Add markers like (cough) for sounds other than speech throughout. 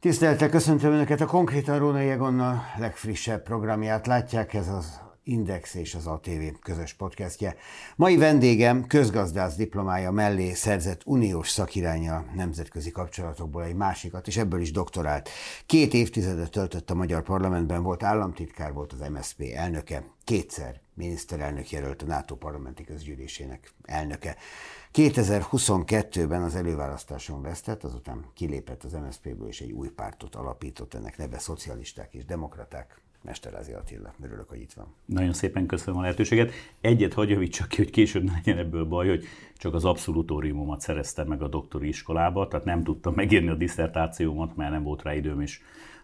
Tisztelettel köszöntöm Önöket a konkrétan Róna Jegonna legfrissebb programját látják, ez az Index és az ATV közös podcastje. Mai vendégem közgazdász diplomája mellé szerzett uniós szakiránya nemzetközi kapcsolatokból egy másikat, és ebből is doktorált. Két évtizedet töltött a magyar parlamentben, volt államtitkár, volt az MSZP elnöke, kétszer miniszterelnök jelölt a NATO parlamenti közgyűlésének elnöke. 2022-ben az előválasztáson vesztett, azután kilépett az MSZP-ből, és egy új pártot alapított, ennek neve Szocialisták és Demokraták. Mesterázi Attila, örülök, hogy itt van. Nagyon szépen köszönöm a lehetőséget. Egyet hagyj csak ki, hogy később ne legyen ebből baj, hogy csak az abszolutóriumomat szereztem meg a doktori iskolába, tehát nem tudtam megírni a diszertációmat, mert nem volt rá időm, és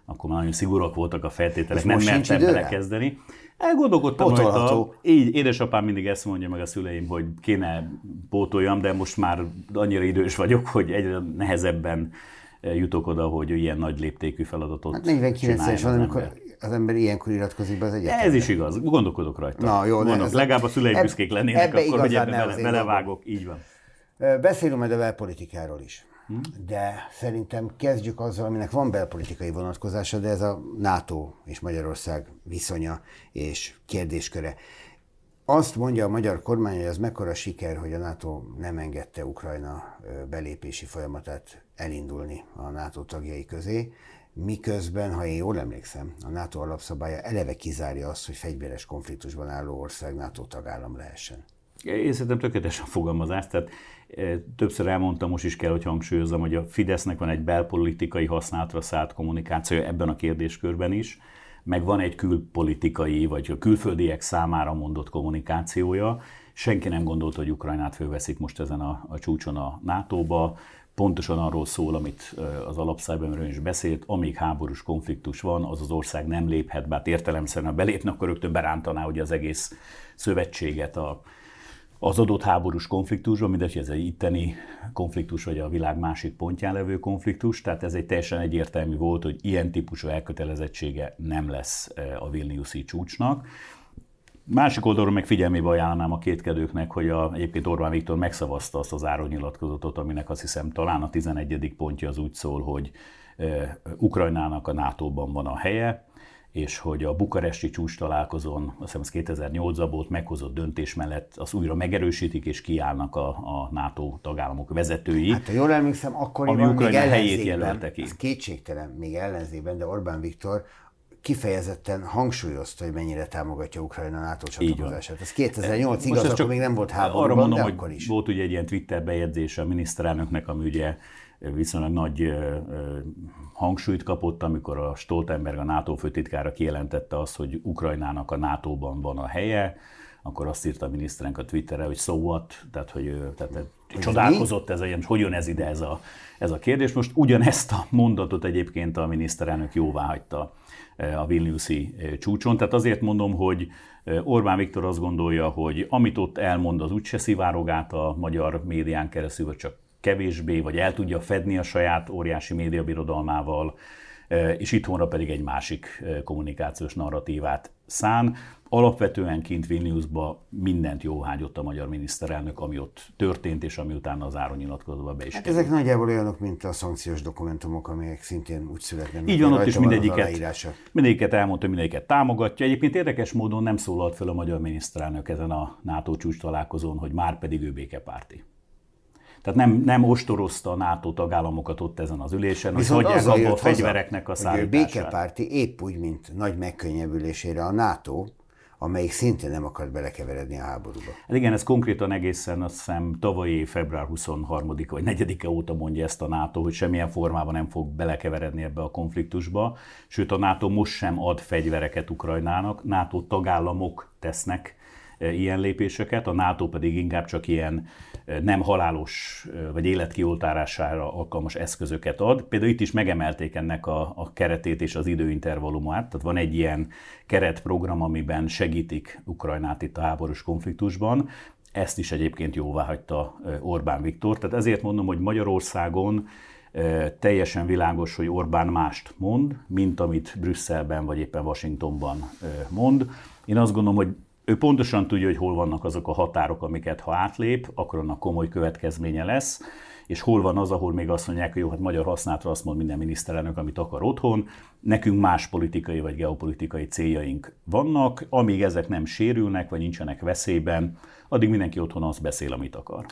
akkor már nagyon szigorúak voltak a feltételek, nem mertem belekezdeni. Elgondolkodtam rajta. Így édesapám mindig ezt mondja meg a szüleim, hogy kéne pótoljam, de most már annyira idős vagyok, hogy egyre nehezebben jutok oda, hogy ilyen nagy léptékű feladatot hát 49 es van, amikor az ember ilyenkor iratkozik be az egyetemre. Ez is igaz, gondolkodok rajta. Na, jó, Gondolok, ez legalább a szüleim büszkék lennének, ebbe akkor hogy ebbe bele, belevágok. Így van. Beszélünk majd a belpolitikáról is. Hm? De szerintem kezdjük azzal, aminek van belpolitikai vonatkozása, de ez a NATO és Magyarország viszonya és kérdésköre. Azt mondja a magyar kormány, hogy az mekkora siker, hogy a NATO nem engedte Ukrajna belépési folyamatát elindulni a NATO tagjai közé, miközben, ha én jól emlékszem, a NATO alapszabálya eleve kizárja azt, hogy fegyveres konfliktusban álló ország NATO tagállam lehessen. Én szerintem tökéletesen fogalmazás, tehát többször elmondtam, most is kell, hogy hangsúlyozom, hogy a Fidesznek van egy belpolitikai használatra szállt kommunikációja ebben a kérdéskörben is, meg van egy külpolitikai, vagy a külföldiek számára mondott kommunikációja. Senki nem gondolta, hogy Ukrajnát fölveszik most ezen a, a csúcson a NATO-ba. Pontosan arról szól, amit az alapszájban is beszélt, amíg háborús konfliktus van, az az ország nem léphet be, hát értelemszerűen ha belépne, akkor rögtön berántaná ugye az egész szövetséget a, az adott háborús konfliktusban, mindegy, hogy ez egy itteni konfliktus, vagy a világ másik pontján levő konfliktus, tehát ez egy teljesen egyértelmű volt, hogy ilyen típusú elkötelezettsége nem lesz e, a Vilniuszi csúcsnak. Másik oldalról meg figyelmébe ajánlanám a kétkedőknek, hogy a, egyébként Orbán Viktor megszavazta azt az áronyilatkozatot, aminek azt hiszem talán a 11. pontja az úgy szól, hogy e, Ukrajnának a NATO-ban van a helye, és hogy a bukaresti csúcs találkozón, azt hiszem az 2008-ban volt meghozott döntés mellett az újra megerősítik és kiállnak a, a NATO tagállamok vezetői. Hát ha jól emlékszem, akkor ami Ukrajna helyét jelölte ki. Ez kétségtelen még ellenzében, de Orbán Viktor kifejezetten hangsúlyozta, hogy mennyire támogatja Ukrajna NATO csatlakozását. Ez 2008 igaz, akkor még nem volt háború, arra mondom, de akkor is. Volt ugye egy ilyen Twitter bejegyzése a miniszterelnöknek, ami ugye viszonylag nagy hangsúlyt kapott, amikor a Stoltenberg, a NATO főtitkára kijelentette azt, hogy Ukrajnának a NATO-ban van a helye, akkor azt írta a miniszterünk a Twitterre, hogy so what, tehát hogy, tehát, hogy csodálkozott ez, hogy jön ez ide ez a, ez a kérdés. Most ugyanezt a mondatot egyébként a miniszterelnök jóvá hagyta a Vilniuszi csúcson. Tehát azért mondom, hogy Orbán Viktor azt gondolja, hogy amit ott elmond, az úgyse szivárog át a magyar médián keresztül, vagy csak kevésbé, vagy el tudja fedni a saját óriási médiabirodalmával, és itthonra pedig egy másik kommunikációs narratívát szán. Alapvetően kint Vilniusba mindent jóhágyott a magyar miniszterelnök, ami ott történt, és ami utána az áronyilatkozatba be is hát ezek nagyjából olyanok, mint a szankciós dokumentumok, amelyek szintén úgy születnek. Így van, ott is mindegyiket, mindegyiket elmondta, mindegyiket támogatja. Egyébként érdekes módon nem szólalt fel a magyar miniszterelnök ezen a NATO csúcs találkozón, hogy már pedig ő békepárti. Tehát nem, nem ostorozta a NATO tagállamokat ott ezen az ülésen, Viszont hogy hagyják abba a fegyvereknek a szállítását. békepárti épp úgy, mint nagy megkönnyebbülésére a NATO, amelyik szintén nem akart belekeveredni a háborúba. Hát igen, ez konkrétan egészen azt hiszem tavalyi február 23 vagy 4-e óta mondja ezt a NATO, hogy semmilyen formában nem fog belekeveredni ebbe a konfliktusba. Sőt, a NATO most sem ad fegyvereket Ukrajnának, NATO tagállamok tesznek E, ilyen lépéseket, a NATO pedig inkább csak ilyen nem halálos vagy életkioltárására alkalmas eszközöket ad. Például itt is megemelték ennek a, a keretét és az időintervallumát, tehát van egy ilyen keretprogram, amiben segítik Ukrajnát itt a háborús konfliktusban, ezt is egyébként jóvá hagyta Orbán Viktor. Tehát ezért mondom, hogy Magyarországon teljesen világos, hogy Orbán mást mond, mint amit Brüsszelben vagy éppen Washingtonban mond. Én azt gondolom, hogy ő pontosan tudja, hogy hol vannak azok a határok, amiket ha átlép, akkor annak komoly következménye lesz, és hol van az, ahol még azt mondják, hogy jó, hát magyar használatra azt mond minden miniszterelnök, amit akar otthon, nekünk más politikai vagy geopolitikai céljaink vannak, amíg ezek nem sérülnek, vagy nincsenek veszélyben, addig mindenki otthon azt beszél, amit akar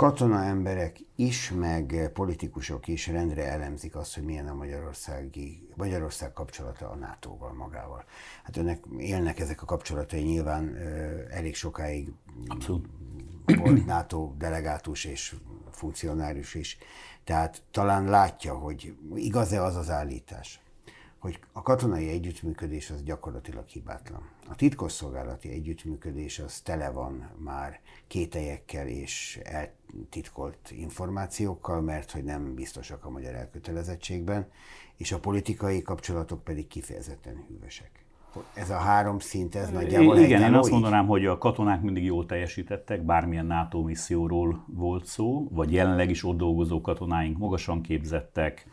katona emberek is, meg politikusok is rendre elemzik azt, hogy milyen a magyarországi, Magyarország kapcsolata a NATO-val magával. Hát önnek élnek ezek a kapcsolatai nyilván ö, elég sokáig Abszolút. volt NATO delegátus és funkcionárius is. Tehát talán látja, hogy igaz-e az az állítás, hogy a katonai együttműködés az gyakorlatilag hibátlan. A titkosszolgálati együttműködés az tele van már kételyekkel és eltitkolt információkkal, mert hogy nem biztosak a magyar elkötelezettségben, és a politikai kapcsolatok pedig kifejezetten hűvösek. Ez a három szint, ez nagyjából Igen, én azt mondanám, hogy a katonák mindig jól teljesítettek, bármilyen NATO misszióról volt szó, vagy jelenleg is ott dolgozó katonáink magasan képzettek,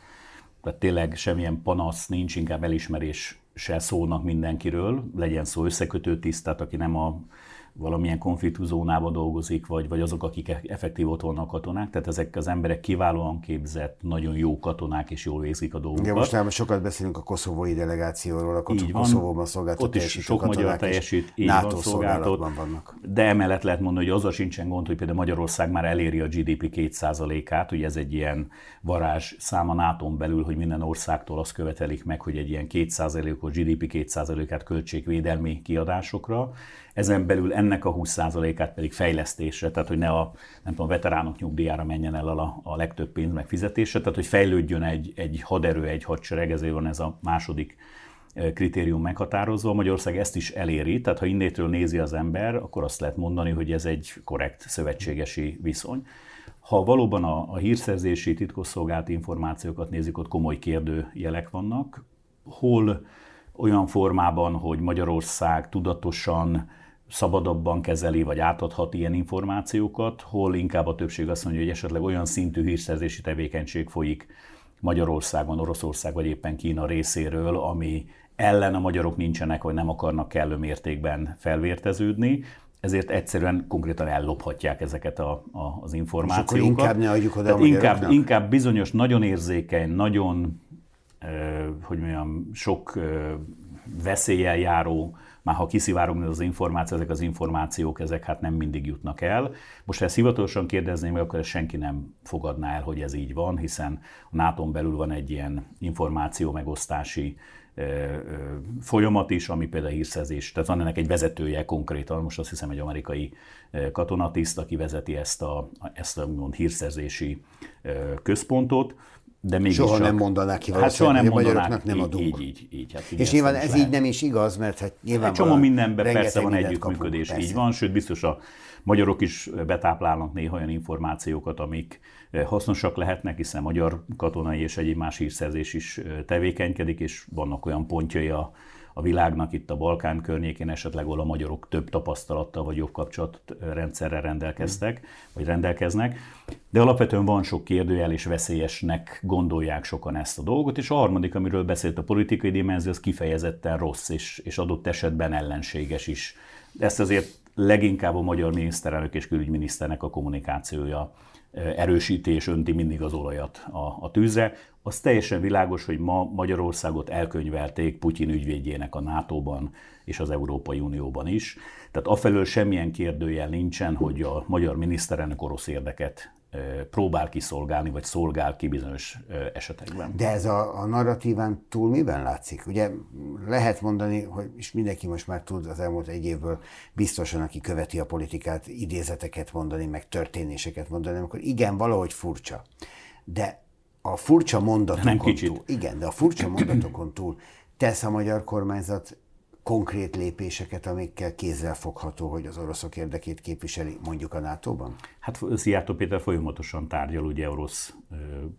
tehát tényleg semmilyen panasz nincs, inkább elismerés se szólnak mindenkiről, legyen szó összekötő tisztát, aki nem a valamilyen konfliktuszónában dolgozik, vagy, vagy azok, akik effektív ott vannak katonák. Tehát ezek az emberek kiválóan képzett, nagyon jó katonák, és jól végzik a dolgokat. Ja, most már sokat beszélünk a koszovói delegációról, a Így van. Koszovóban szolgáltató Ott is sok magyar teljesít, így NATO van, szolgálatot, vannak. De emellett lehet mondani, hogy azzal sincsen gond, hogy például Magyarország már eléri a GDP 2%-át, ugye ez egy ilyen varázs száma nato belül, hogy minden országtól azt követelik meg, hogy egy ilyen 2%-os GDP 2%-át költségvédelmi kiadásokra, ezen belül ennek a 20%-át pedig fejlesztésre, tehát hogy ne a nem tudom, veteránok nyugdíjára menjen el a, a legtöbb pénz megfizetésre, tehát hogy fejlődjön egy, egy haderő, egy hadsereg, ezért van ez a második kritérium meghatározva. Magyarország ezt is eléri, tehát ha innétől nézi az ember, akkor azt lehet mondani, hogy ez egy korrekt szövetségesi viszony. Ha valóban a, a hírszerzési, titkosszolgálati információkat nézik, ott komoly kérdőjelek vannak. Hol olyan formában, hogy Magyarország tudatosan szabadabban kezeli, vagy átadhat ilyen információkat, hol inkább a többség azt mondja, hogy esetleg olyan szintű hírszerzési tevékenység folyik Magyarországon, Oroszország vagy éppen Kína részéről, ami ellen a magyarok nincsenek, vagy nem akarnak kellő mértékben felvérteződni, ezért egyszerűen konkrétan ellophatják ezeket a, a, az információkat. És akkor inkább ne adjuk oda a inkább, inkább bizonyos, nagyon érzékeny, nagyon, hogy mondjam, sok veszéllyel járó már ha kiszivárogni az információ, ezek az információk, ezek hát nem mindig jutnak el. Most ha ezt hivatalosan kérdezném akkor ezt senki nem fogadná el, hogy ez így van, hiszen a nato belül van egy ilyen információ megosztási folyamat is, ami például hírszerzés. Tehát van ennek egy vezetője konkrétan, most azt hiszem egy amerikai katonatiszt, aki vezeti ezt a, ezt a mond, hírszerzési központot de mégis soha csak, nem mondanák ki hát soha nem hogy a magyaroknak nem adunk. Így, így, így. Hát és nyilván ez lehet. így nem is igaz, mert hát nyilván Egy csomó mindenben persze van együttműködés, így van, sőt biztos a magyarok is betáplálnak néha olyan információkat, amik eh, hasznosak lehetnek, hiszen magyar katonai és egyéb más hírszerzés is eh, tevékenykedik, és vannak olyan pontjai a a világnak itt a Balkán környékén esetleg, ahol a magyarok több tapasztalattal vagy jobb kapcsolatrendszerrel rendelkeztek, vagy rendelkeznek. De alapvetően van sok kérdőjel, és veszélyesnek gondolják sokan ezt a dolgot, és a harmadik, amiről beszélt a politikai dimenzió, az kifejezetten rossz, és, és adott esetben ellenséges is. Ezt azért leginkább a magyar miniszterelnök és külügyminiszternek a kommunikációja erősíti és önti mindig az olajat a, a tűzre az teljesen világos, hogy ma Magyarországot elkönyvelték Putyin ügyvédjének a NATO-ban és az Európai Unióban is. Tehát afelől semmilyen kérdőjel nincsen, hogy a magyar miniszterelnök orosz érdeket próbál kiszolgálni, vagy szolgál ki bizonyos esetekben. De ez a, a narratíván túl miben látszik? Ugye lehet mondani, hogy és mindenki most már tud az elmúlt egy évből biztosan, aki követi a politikát, idézeteket mondani, meg történéseket mondani, amikor igen, valahogy furcsa. De a furcsa mondatokon Nem kicsit. túl, igen, de a furcsa mondatokon túl tesz a magyar kormányzat konkrét lépéseket, amikkel kézzel fogható, hogy az oroszok érdekét képviseli mondjuk a NATO-ban? Hát Szijjártó Péter folyamatosan tárgyal ugye orosz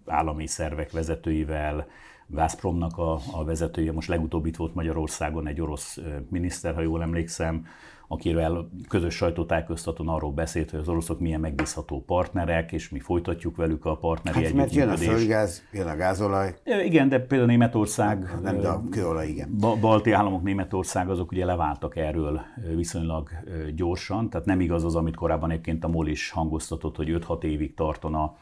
állami szervek vezetőivel, Gazpromnak a, a vezetője, most legutóbb itt volt Magyarországon egy orosz miniszter, ha jól emlékszem, akivel közös sajtótájékoztatón arról beszélt, hogy az oroszok milyen megbízható partnerek, és mi folytatjuk velük a partneri hát, mert jön a földgáz, jön a gázolaj. Igen, de például Németország... Nem, de a kőolaj, igen. Balti államok, Németország, azok ugye leváltak erről viszonylag gyorsan, tehát nem igaz az, amit korábban egyébként a MOL is hangoztatott, hogy 5-6 évig tartana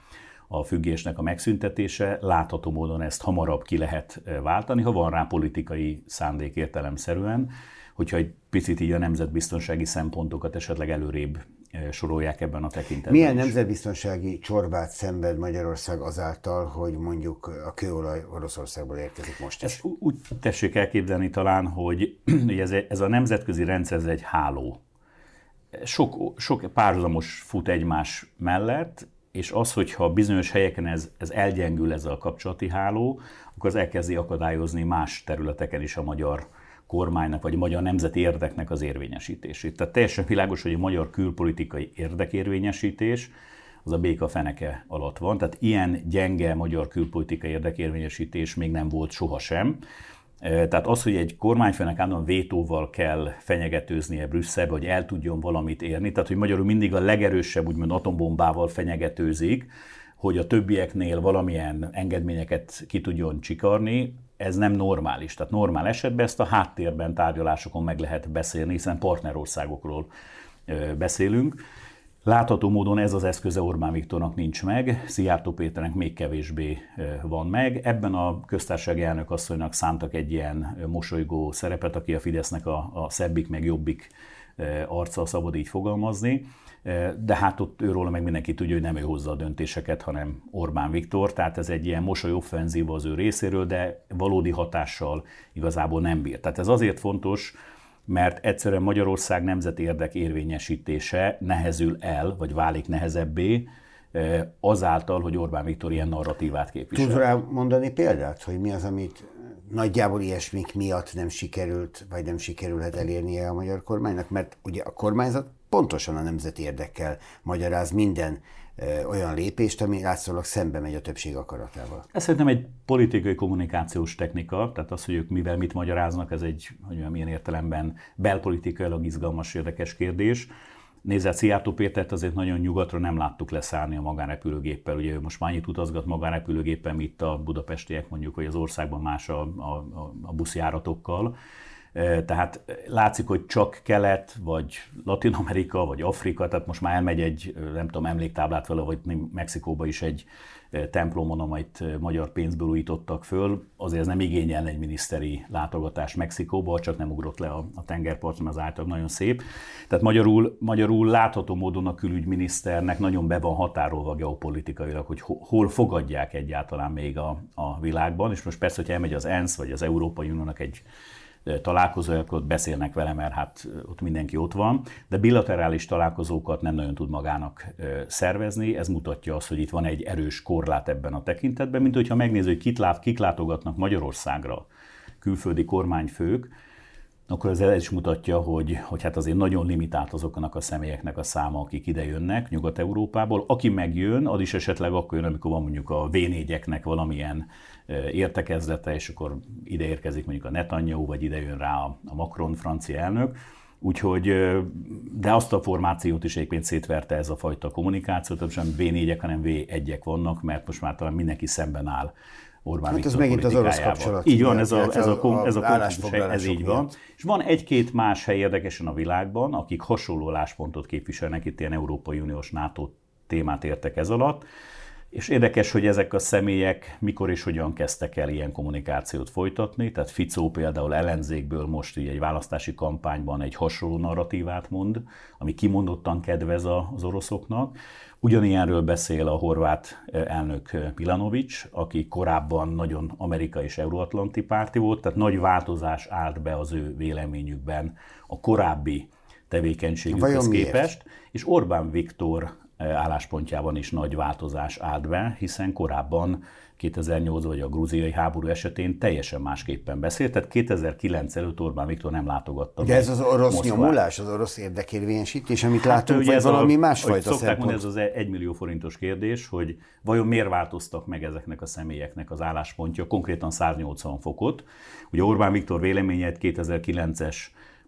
a függésnek a megszüntetése. Látható módon ezt hamarabb ki lehet váltani, ha van rá politikai szándék értelemszerűen, hogyha egy picit így a nemzetbiztonsági szempontokat esetleg előrébb sorolják ebben a tekintetben. Milyen is. nemzetbiztonsági csorbát szenved Magyarország azáltal, hogy mondjuk a kőolaj Oroszországból érkezik most is? Ezt úgy tessék elképzelni talán, hogy (clears throat) ez, ez a nemzetközi rendszer ez egy háló. Sok, sok párhuzamos fut egymás mellett, és az, hogyha bizonyos helyeken ez, ez elgyengül ez a kapcsolati háló, akkor az elkezdi akadályozni más területeken is a magyar kormánynak vagy a magyar nemzeti érdeknek az érvényesítését. Tehát teljesen világos, hogy a magyar külpolitikai érdekérvényesítés az a béka feneke alatt van. Tehát ilyen gyenge magyar külpolitikai érdekérvényesítés még nem volt sohasem. E, tehát az, hogy egy kormányfőnek állandóan vétóval kell fenyegetőznie Brüsszelbe, hogy el tudjon valamit érni, tehát hogy magyarul mindig a legerősebb úgymond atombombával fenyegetőzik, hogy a többieknél valamilyen engedményeket ki tudjon csikarni, ez nem normális. Tehát normál esetben ezt a háttérben tárgyalásokon meg lehet beszélni, hiszen partnerországokról beszélünk. Látható módon ez az eszköze Orbán Viktornak nincs meg, Szijjártó Péternek még kevésbé van meg. Ebben a köztársasági elnök asszonynak szántak egy ilyen mosolygó szerepet, aki a Fidesznek a, a szebbik meg jobbik arca, szabad így fogalmazni de hát ott őról meg mindenki tudja, hogy nem ő hozza a döntéseket, hanem Orbán Viktor, tehát ez egy ilyen mosoly offenzíva az ő részéről, de valódi hatással igazából nem bír. Tehát ez azért fontos, mert egyszerűen Magyarország nemzeti érdek érvényesítése nehezül el, vagy válik nehezebbé, azáltal, hogy Orbán Viktor ilyen narratívát képvisel. Tudsz rá mondani példát, hogy mi az, amit nagyjából ilyesmik miatt nem sikerült, vagy nem sikerülhet elérnie a magyar kormánynak? Mert ugye a kormányzat pontosan a nemzeti érdekkel magyaráz minden olyan lépést, ami látszólag szembe megy a többség akaratával. Ez szerintem egy politikai kommunikációs technika, tehát az, hogy ők mivel mit magyaráznak, ez egy, hogy milyen értelemben belpolitikailag izgalmas, érdekes kérdés. Nézzel, Szijjártó Pétert azért nagyon nyugatra nem láttuk leszállni a magánrepülőgéppel. Ugye ő most már annyit utazgat magánrepülőgéppel, mint a budapestiek mondjuk, hogy az országban más a, a, a buszjáratokkal. Tehát látszik, hogy csak Kelet, vagy Latin Amerika, vagy Afrika, tehát most már elmegy egy, nem tudom, emléktáblát vele, vagy Mexikóba is egy templomon, amit magyar pénzből újítottak föl, azért ez nem igényel egy miniszteri látogatás Mexikóba, csak nem ugrott le a, a tengerparton, az által nagyon szép. Tehát magyarul, magyarul látható módon a külügyminiszternek nagyon be van határolva geopolitikailag, hogy hol fogadják egyáltalán még a, a világban, és most persze, hogy elmegy az ENSZ vagy az Európai Uniónak egy találkozók, ott beszélnek vele, mert hát ott mindenki ott van, de bilaterális találkozókat nem nagyon tud magának szervezni. Ez mutatja azt, hogy itt van egy erős korlát ebben a tekintetben, mint hogyha megnézzük, hogy kit lát, kik látogatnak Magyarországra külföldi kormányfők, akkor ez is mutatja, hogy, hogy hát azért nagyon limitált azoknak a személyeknek a száma, akik ide jönnek Nyugat-Európából. Aki megjön, az is esetleg akkor jön, amikor van mondjuk a v valamilyen értekezlete, és akkor ide érkezik mondjuk a Netanyahu, vagy ide jön rá a Macron francia elnök. Úgyhogy, de azt a formációt is egyébként szétverte ez a fajta kommunikáció, tehát sem V4-ek, hanem V1-ek vannak, mert most már talán mindenki szemben áll Orbán hát ez megint az orosz kapcsolat. Így van, ez a, ez a, a, ez a, a ez így van. És van egy-két más hely érdekesen a világban, akik hasonló álláspontot képviselnek, itt ilyen Európai Uniós NATO témát értek ez alatt. És érdekes, hogy ezek a személyek mikor és hogyan kezdtek el ilyen kommunikációt folytatni. Tehát Ficó például ellenzékből most így egy választási kampányban egy hasonló narratívát mond, ami kimondottan kedvez az oroszoknak. Ugyanilyenről beszél a horvát elnök Milanovic, aki korábban nagyon amerikai és euróatlanti párti volt, tehát nagy változás állt be az ő véleményükben a korábbi tevékenységükhez képest, és Orbán Viktor álláspontjában is nagy változás állt be, hiszen korábban 2008 vagy a grúziai háború esetén teljesen másképpen beszélt, tehát 2009 előtt Orbán Viktor nem látogatta. De ez az orosz Moszkvát. nyomulás, az orosz érdekérvényesítés, amit hát, látunk, vagy ez valami a, másfajta szokták mondani, ez az 1 millió forintos kérdés, hogy vajon miért változtak meg ezeknek a személyeknek az álláspontja, konkrétan 180 fokot. Ugye Orbán Viktor véleménye 2009-es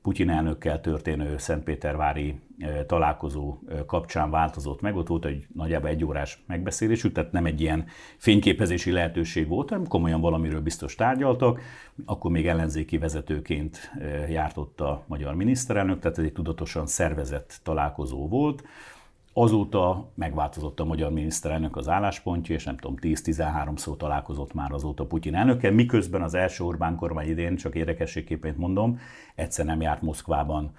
Putyin elnökkel történő Szentpétervári találkozó kapcsán változott meg. Ott volt egy nagyjából egy órás megbeszélésük, tehát nem egy ilyen fényképezési lehetőség volt, hanem komolyan valamiről biztos tárgyaltak. Akkor még ellenzéki vezetőként járt ott a magyar miniszterelnök, tehát ez egy tudatosan szervezett találkozó volt. Azóta megváltozott a magyar miniszterelnök az álláspontja, és nem tudom, 10-13 szó találkozott már azóta Putyin elnöke, miközben az első Orbán kormány idén, csak érdekességképpen mondom, egyszer nem járt Moszkvában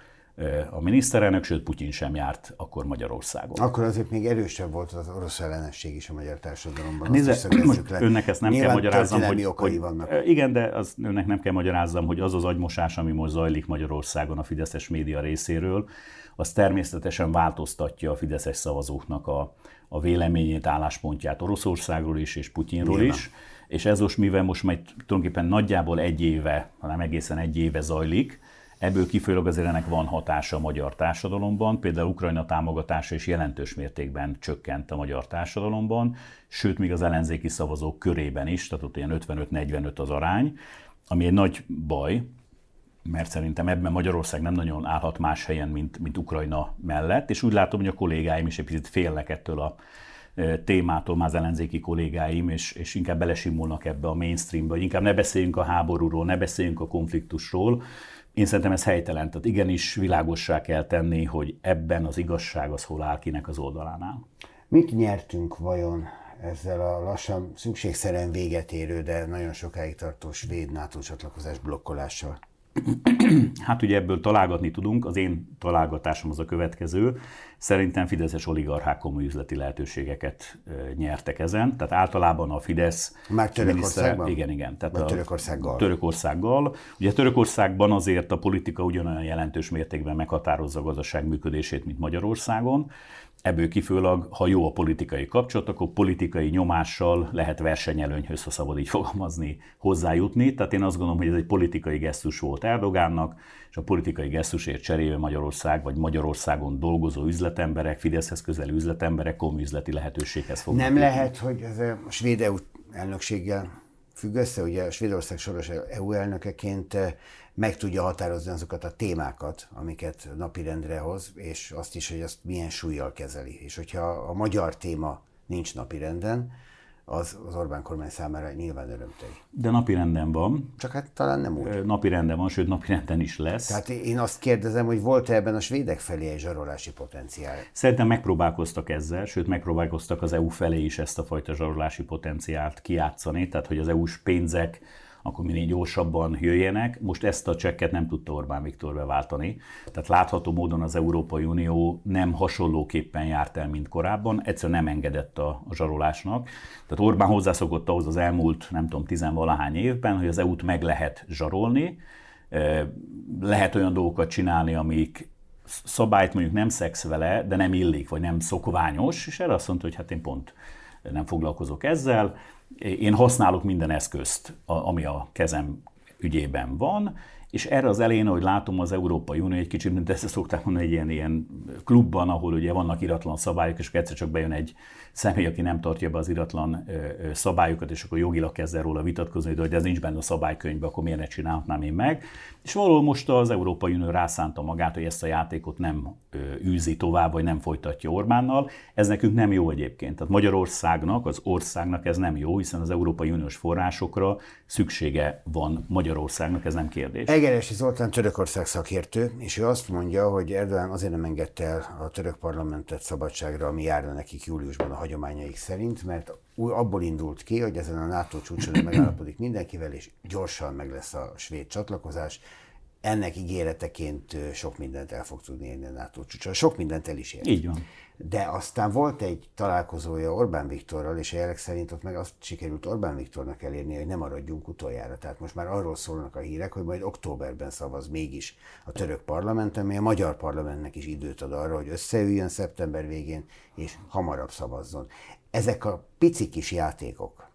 a miniszterelnök, sőt Putyin sem járt akkor Magyarországon. Akkor azért még erősebb volt az orosz ellenesség is a magyar társadalomban. Nézze, most le. önnek ezt nem Nyilván kell magyarázzam, hogy, hogy vannak. igen, de az, önnek nem kell magyarázzam, hogy az az agymosás, ami most zajlik Magyarországon a Fideszes média részéről, az természetesen változtatja a fideszes szavazóknak a, a véleményét, álláspontját Oroszországról is, és Putyinról Nyilván. is. És ez most, mivel most majd tulajdonképpen nagyjából egy éve, hanem egészen egy éve zajlik, Ebből kifolyólag azért ennek van hatása a magyar társadalomban, például Ukrajna támogatása is jelentős mértékben csökkent a magyar társadalomban, sőt, még az ellenzéki szavazók körében is, tehát ott ilyen 55-45 az arány, ami egy nagy baj, mert szerintem ebben Magyarország nem nagyon állhat más helyen, mint, mint Ukrajna mellett, és úgy látom, hogy a kollégáim is egy picit félnek ettől a témától, már az ellenzéki kollégáim, és, és inkább belesimulnak ebbe a mainstreambe, hogy inkább ne beszéljünk a háborúról, ne beszéljünk a konfliktusról, én szerintem ez helytelen. Tehát igenis világossá kell tenni, hogy ebben az igazság az hol áll kinek az oldalánál. Mit nyertünk vajon ezzel a lassan szükségszerűen véget érő, de nagyon sokáig tartó svéd NATO csatlakozás blokkolással? (clears throat) Hát ugye ebből találgatni tudunk, az én találgatásom az a következő. Szerintem fideszes oligarchák komoly üzleti lehetőségeket nyertek ezen. Tehát általában a Fidesz... Már Törökországban? Igen, igen. Tehát a Törökországgal? Törökországgal. Ugye Törökországban azért a politika ugyanolyan jelentős mértékben meghatározza a gazdaság működését, mint Magyarországon. Ebből kifőleg, ha jó a politikai kapcsolat, akkor politikai nyomással lehet versenyelőnyhöz, ha szabad így fogalmazni, hozzájutni. Tehát én azt gondolom, hogy ez egy politikai gesztus volt Erdogánnak, és a politikai gesztusért cserébe Magyarország, vagy Magyarországon dolgozó üzletemberek, Fideszhez közelű üzletemberek komoly üzleti lehetőséghez fognak. Nem lehet, hogy ez a svéd EU elnökséggel függ össze, ugye a Svédország soros EU elnökeként meg tudja határozni azokat a témákat, amiket napirendre hoz, és azt is, hogy azt milyen súlyjal kezeli. És hogyha a magyar téma nincs napirenden, az az Orbán kormány számára nyilván örömteli. De napi renden van. Csak hát talán nem úgy. Napi renden van, sőt napi renden is lesz. Tehát én azt kérdezem, hogy volt-e ebben a svédek felé egy zsarolási potenciál? Szerintem megpróbálkoztak ezzel, sőt megpróbálkoztak az EU felé is ezt a fajta zsarolási potenciált kiátszani, tehát hogy az EU-s pénzek akkor minél gyorsabban jöjjenek. Most ezt a csekket nem tudta Orbán Viktor beváltani. Tehát látható módon az Európai Unió nem hasonlóképpen járt el, mint korábban, egyszerűen nem engedett a, a zsarolásnak. Tehát Orbán hozzászokott ahhoz az elmúlt, nem tudom, tizenvalahány évben, hogy az EU-t meg lehet zsarolni, lehet olyan dolgokat csinálni, amik szabályt mondjuk nem szex vele, de nem illik, vagy nem szokványos, és erre azt mondta, hogy hát én pont nem foglalkozok ezzel, én használok minden eszközt, ami a kezem ügyében van, és erre az elején, ahogy látom, az Európai Unió egy kicsit, mint ezt szokták mondani, egy ilyen, ilyen klubban, ahol ugye vannak iratlan szabályok, és egyszer csak bejön egy személy, aki nem tartja be az iratlan szabályokat, és akkor jogilag kezd el róla vitatkozni, hogy ez nincs benne a szabálykönyvben, akkor miért ne csinálhatnám én meg. És valahol most az Európai Unió rászánta magát, hogy ezt a játékot nem űzi tovább, vagy nem folytatja Orbánnal. Ez nekünk nem jó egyébként. Tehát Magyarországnak, az országnak ez nem jó, hiszen az Európai Uniós forrásokra szüksége van Magyarországnak, ez nem kérdés. Egeresi Zoltán Törökország szakértő, és ő azt mondja, hogy Erdogan azért nem engedte el a török parlamentet szabadságra, ami járna nekik júliusban a hagyományaik szerint, mert abból indult ki, hogy ezen a NATO csúcson megállapodik mindenkivel, és gyorsan meg lesz a svéd csatlakozás. Ennek ígéreteként sok mindent el fog tudni érni a NATO csúcson. Sok mindent el is ért. Így van. De aztán volt egy találkozója Orbán Viktorral, és jelek szerint ott meg azt sikerült Orbán Viktornak elérni, hogy nem maradjunk utoljára. Tehát most már arról szólnak a hírek, hogy majd októberben szavaz mégis a török parlament, ami a magyar parlamentnek is időt ad arra, hogy összeüljön szeptember végén, és hamarabb szavazzon. Ezek a pici kis játékok,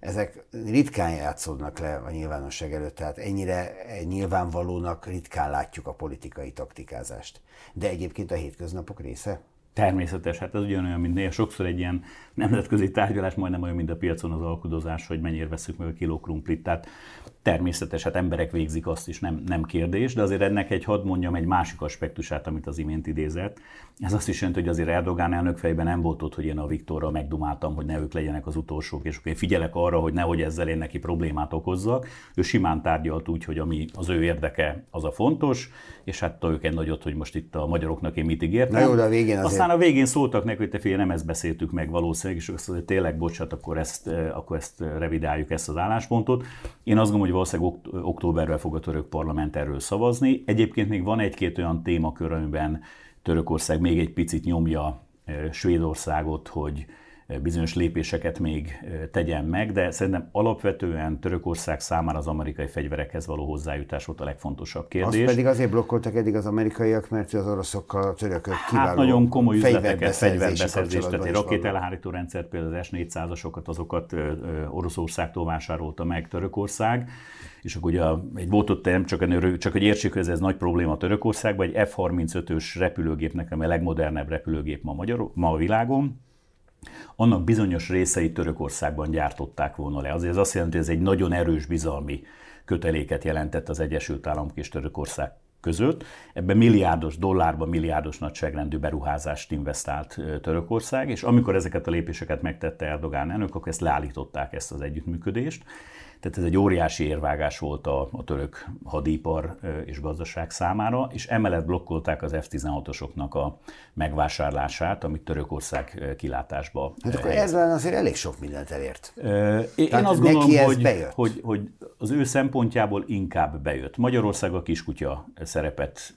ezek ritkán játszódnak le a nyilvánosság előtt, tehát ennyire nyilvánvalónak ritkán látjuk a politikai taktikázást. De egyébként a hétköznapok része? Természetes, hát ez ugyanolyan, mint néha sokszor egy ilyen nemzetközi tárgyalás, majdnem olyan, mint a piacon az alkudozás, hogy mennyire veszük meg a kiló krumplit. Tehát természetes, hát emberek végzik azt is, nem, nem kérdés, de azért ennek egy, hadd mondjam, egy másik aspektusát, amit az imént idézett. Ez azt is jelenti, hogy azért Erdogán elnök fejben nem volt ott, hogy én a Viktorra megdumáltam, hogy ne ők legyenek az utolsók, és én figyelek arra, hogy nehogy ezzel én neki problémát okozzak. Ő simán tárgyalt úgy, hogy ami az ő érdeke, az a fontos, és hát ők egy nagyot, hogy most itt a magyaroknak én mit ígértem. Na jó, de a végén azért aztán a végén szóltak neki, hogy te figyelj, nem ezt beszéltük meg valószínűleg, és azt mondja, tényleg, bocsánat, akkor ezt, akkor ezt revidáljuk, ezt az álláspontot. Én azt gondolom, hogy valószínűleg októberben fog a török parlament erről szavazni. Egyébként még van egy-két olyan témakör, amiben Törökország még egy picit nyomja Svédországot, hogy bizonyos lépéseket még tegyen meg, de szerintem alapvetően Törökország számára az amerikai fegyverekhez való hozzájutás volt a legfontosabb kérdés. Azt pedig azért blokkoltak eddig az amerikaiak, mert az oroszokkal a törökök hát kiváló hát nagyon komoly üzleteket, fegyverbeszerzést, tehát egy rakételhárító rendszert, például az S-400-asokat, azokat Oroszországtól vásárolta meg Törökország, és akkor ugye egy volt ott nem csak, csak hogy értsük, hogy ez, ez nagy probléma Törökországban, egy F-35-ös repülőgépnek, ami a legmodernebb repülőgép ma, Magyar, ma a világon, annak bizonyos részeit Törökországban gyártották volna le. Azért ez azt jelenti, hogy ez egy nagyon erős bizalmi köteléket jelentett az Egyesült Államok és Törökország között. Ebben milliárdos, dollárban milliárdos nagyságrendű beruházást investált Törökország, és amikor ezeket a lépéseket megtette Erdogán elnök, akkor ezt leállították ezt az együttműködést. Tehát ez egy óriási érvágás volt a, a török hadipar és gazdaság számára, és emellett blokkolták az F-16-osoknak a megvásárlását, amit Törökország kilátásba Hát akkor ez lenne azért elég sok mindent elért. Én Tehát azt gondolom, hogy, hogy, hogy az ő szempontjából inkább bejött. Magyarország a kiskutya szerepet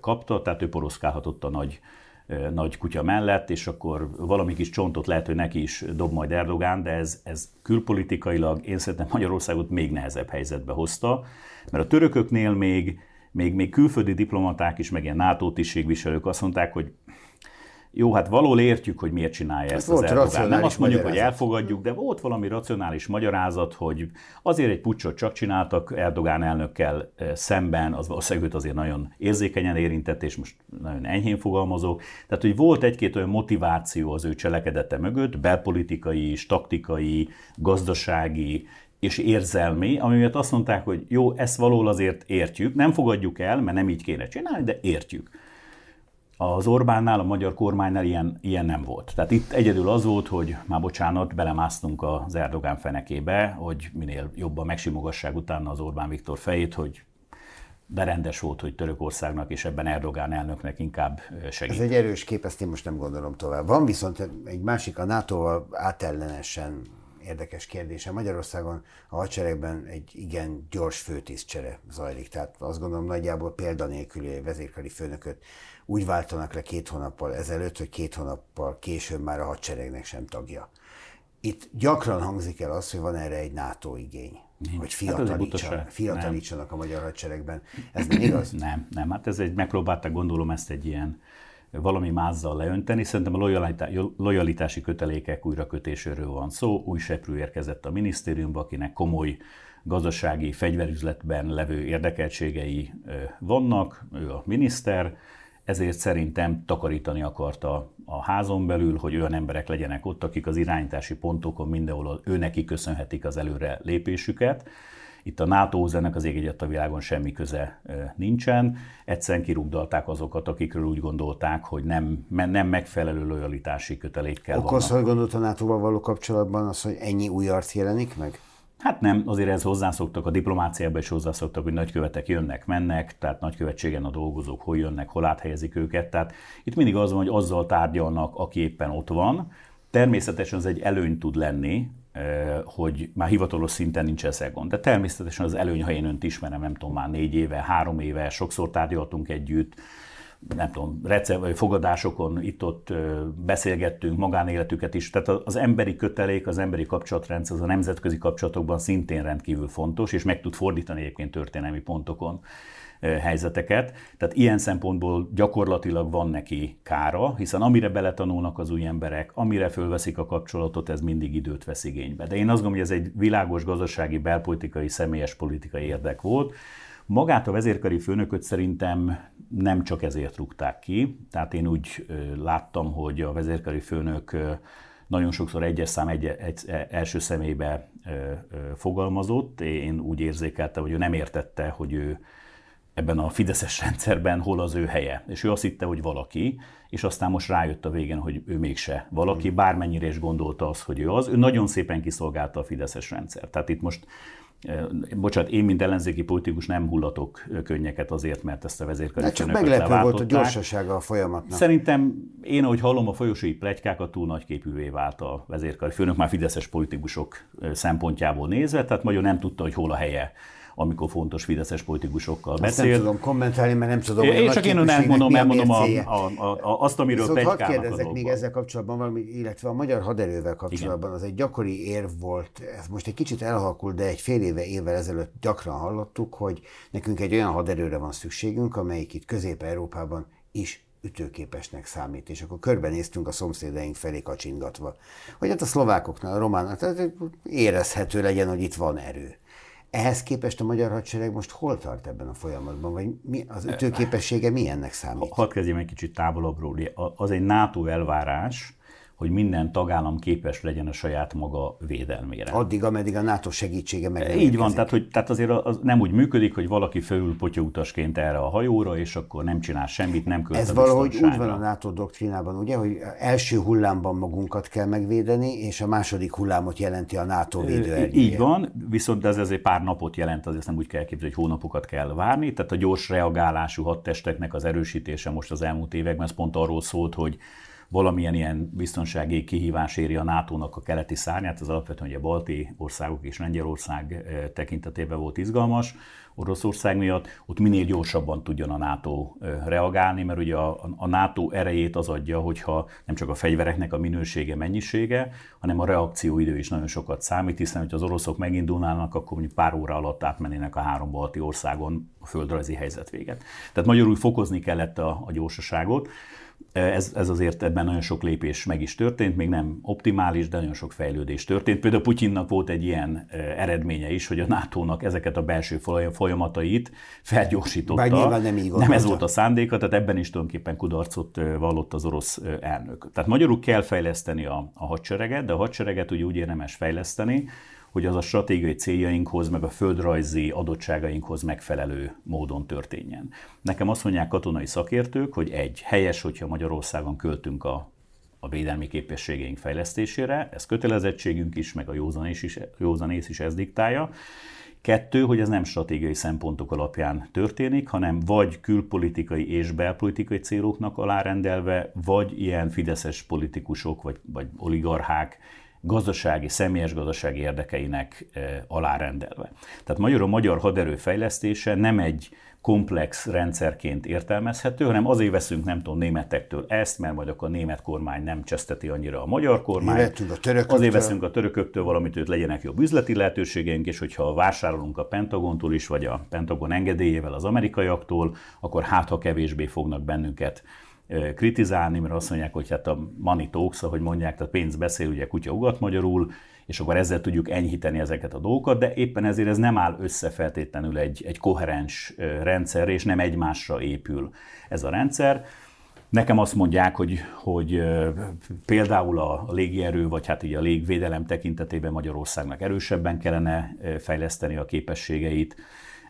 kapta, tehát ő poroszkálhatott a nagy nagy kutya mellett, és akkor valami kis csontot lehet, hogy neki is dob majd Erdogán, de ez, ez külpolitikailag én szerintem Magyarországot még nehezebb helyzetbe hozta, mert a törököknél még, még, még külföldi diplomaták is, meg ilyen NATO tisztségviselők azt mondták, hogy jó, hát való értjük, hogy miért csinálja Ez ezt az Erdogán. Nem azt mondjuk, hogy elfogadjuk, de volt valami racionális magyarázat, hogy azért egy pucsot csak csináltak Erdogán elnökkel eh, szemben, az valószínűleg őt azért nagyon érzékenyen érintett, és most nagyon enyhén fogalmazok. Tehát, hogy volt egy-két olyan motiváció az ő cselekedete mögött, belpolitikai, és taktikai, gazdasági, és érzelmi, ami miatt azt mondták, hogy jó, ezt való azért értjük, nem fogadjuk el, mert nem így kéne csinálni, de értjük. Az Orbánnál, a magyar kormánynál ilyen, ilyen nem volt. Tehát itt egyedül az volt, hogy már bocsánat, belemásztunk az Erdogán fenekébe, hogy minél jobban megsimogassák utána az Orbán Viktor fejét, hogy de rendes volt, hogy Törökországnak és ebben Erdogán elnöknek inkább segít. Ez egy erős kép, ezt én most nem gondolom tovább. Van viszont egy másik, a NATO-val átellenesen érdekes kérdése. Magyarországon a hadseregben egy igen gyors főtisztcsere zajlik, tehát azt gondolom nagyjából példanélküli vezérkari főnököt úgy váltanak le két hónappal ezelőtt, hogy két hónappal később már a hadseregnek sem tagja. Itt gyakran hangzik el az, hogy van erre egy NATO igény, Nincs. hogy fiatalítsanak, hát fiatalítsanak a magyar hadseregben. Ez nem igaz? Nem, nem. Hát ez egy, megpróbálták gondolom ezt egy ilyen valami mázzal leönteni. Szerintem a lojalitási kötelékek újrakötéséről van szó. Új seprő érkezett a minisztériumba, akinek komoly gazdasági fegyverüzletben levő érdekeltségei vannak, ő a miniszter, ezért szerintem takarítani akarta a házon belül, hogy olyan emberek legyenek ott, akik az irányítási pontokon mindenhol ő neki köszönhetik az előre lépésüket. Itt a NATO-hoz ennek az ég a világon semmi köze nincsen. Egyszerűen kirúgdalták azokat, akikről úgy gondolták, hogy nem, nem megfelelő lojalitási kötelékkel Okoz, hogy gondolt a NATO-val való kapcsolatban az, hogy ennyi új arc jelenik meg? Hát nem, azért ez hozzászoktak, a diplomáciában is hozzászoktak, hogy nagykövetek jönnek, mennek, tehát nagykövetségen a dolgozók hol jönnek, hol áthelyezik őket. Tehát itt mindig az van, hogy azzal tárgyalnak, aki éppen ott van. Természetesen ez egy előny tud lenni, hogy már hivatalos szinten nincs ezzel gond. De természetesen az előny, ha én önt ismerem, nem tudom, már négy éve, három éve, sokszor tárgyaltunk együtt, nem tudom, rece, vagy fogadásokon itt-ott beszélgettünk, magánéletüket is. Tehát az emberi kötelék, az emberi kapcsolatrendszer, az a nemzetközi kapcsolatokban szintén rendkívül fontos, és meg tud fordítani egyébként történelmi pontokon helyzeteket. Tehát ilyen szempontból gyakorlatilag van neki kára, hiszen amire beletanulnak az új emberek, amire fölveszik a kapcsolatot, ez mindig időt vesz igénybe. De én azt gondolom, hogy ez egy világos gazdasági, belpolitikai, személyes politikai érdek volt, Magát a vezérkari főnököt szerintem nem csak ezért rúgták ki, tehát én úgy láttam, hogy a vezérkari főnök nagyon sokszor egyes szám egy, egy, első személybe fogalmazott. Én úgy érzékeltem, hogy ő nem értette, hogy ő ebben a fideszes rendszerben hol az ő helye. És ő azt hitte, hogy valaki, és aztán most rájött a végén, hogy ő mégse valaki, bármennyire is gondolta az, hogy ő az. Ő nagyon szépen kiszolgálta a fideszes rendszer. Tehát itt most Bocsánat, én, mint ellenzéki politikus nem hullatok könnyeket azért, mert ezt a vezérkari Csak meglepő volt a gyorsasága a folyamatnak. Szerintem én, ahogy hallom a folyosói plegykákat, túl nagyképűvé vált a vezérkari főnök, már fideszes politikusok szempontjából nézve, tehát nagyon nem tudta, hogy hol a helye amikor fontos fideszes politikusokkal Azt beszél. nem tudom kommentálni, mert nem tudom, hogy Én csak én nem mondom, elmondom a, a, a, a, azt, amiről Viszont hadd kérdezzek még ezzel kapcsolatban valami, illetve a magyar haderővel kapcsolatban, Igen. az egy gyakori érv volt, ez most egy kicsit elhalkult, de egy fél éve, évvel ezelőtt gyakran hallottuk, hogy nekünk egy olyan haderőre van szükségünk, amelyik itt Közép-Európában is ütőképesnek számít. És akkor körbenéztünk a szomszédaink felé kacsingatva, hogy hát a szlovákoknál, a románok, tehát érezhető legyen, hogy itt van erő. Ehhez képest a magyar hadsereg most hol tart ebben a folyamatban, vagy mi, az ütőképessége milyennek számít? Hadd kezdjem egy kicsit távolabbról. Az egy NATO elvárás, hogy minden tagállam képes legyen a saját maga védelmére. Addig, ameddig a NATO segítsége meg. Így van, tehát, hogy, tehát azért az nem úgy működik, hogy valaki felül potyautasként erre a hajóra, és akkor nem csinál semmit, nem költ Ez valahogy úgy van a NATO doktrínában, ugye, hogy első hullámban magunkat kell megvédeni, és a második hullámot jelenti a NATO védőernyője. Így van, viszont ez azért pár napot jelent, azért nem úgy kell képzelni, hogy hónapokat kell várni, tehát a gyors reagálású hadtesteknek az erősítése most az elmúlt években, ez pont arról szólt, hogy valamilyen ilyen biztonsági kihívás éri a NATO-nak a keleti szárnyát, az alapvetően ugye a balti országok és Lengyelország tekintetében volt izgalmas, Oroszország miatt, ott minél gyorsabban tudjon a NATO reagálni, mert ugye a, a NATO erejét az adja, hogyha nem csak a fegyvereknek a minősége, mennyisége, hanem a reakcióidő is nagyon sokat számít, hiszen hogyha az oroszok megindulnának, akkor mondjuk pár óra alatt átmennének a három balti országon a földrajzi helyzet véget. Tehát magyarul fokozni kellett a, a gyorsaságot. Ez, ez azért ebben nagyon sok lépés meg is történt, még nem optimális, de nagyon sok fejlődés történt. Például Putyinnak volt egy ilyen eredménye is, hogy a NATO-nak ezeket a belső folyamatait felgyorsította. Bár nem így Nem ez volt a szándéka, tehát ebben is tulajdonképpen kudarcot vallott az orosz elnök. Tehát magyarul kell fejleszteni a, a hadsereget, de a hadsereget ugye úgy érdemes fejleszteni, hogy az a stratégiai céljainkhoz, meg a földrajzi adottságainkhoz megfelelő módon történjen. Nekem azt mondják katonai szakértők, hogy egy, helyes, hogyha Magyarországon költünk a a védelmi képességeink fejlesztésére, ez kötelezettségünk is, meg a józanész is, józanész is ez diktálja. Kettő, hogy ez nem stratégiai szempontok alapján történik, hanem vagy külpolitikai és belpolitikai céloknak alárendelve, vagy ilyen fideszes politikusok, vagy, vagy oligarchák gazdasági, személyes gazdasági érdekeinek alárendelve. Tehát magyarul a magyar haderő fejlesztése nem egy komplex rendszerként értelmezhető, hanem azért veszünk, nem tudom, németektől ezt, mert majd akkor a német kormány nem cseszteti annyira a magyar kormány. A azért veszünk a törököktől valamit, hogy legyenek jobb üzleti lehetőségeink, és hogyha vásárolunk a Pentagontól is, vagy a Pentagon engedélyével az amerikaiaktól, akkor hát ha kevésbé fognak bennünket kritizálni, mert azt mondják, hogy hát a money talks, ahogy mondják, tehát pénz beszél, ugye kutya ugat magyarul, és akkor ezzel tudjuk enyhíteni ezeket a dolgokat, de éppen ezért ez nem áll összefeltétlenül egy, egy koherens rendszer, és nem egymásra épül ez a rendszer. Nekem azt mondják, hogy, hogy például a légierő, vagy hát így a légvédelem tekintetében Magyarországnak erősebben kellene fejleszteni a képességeit,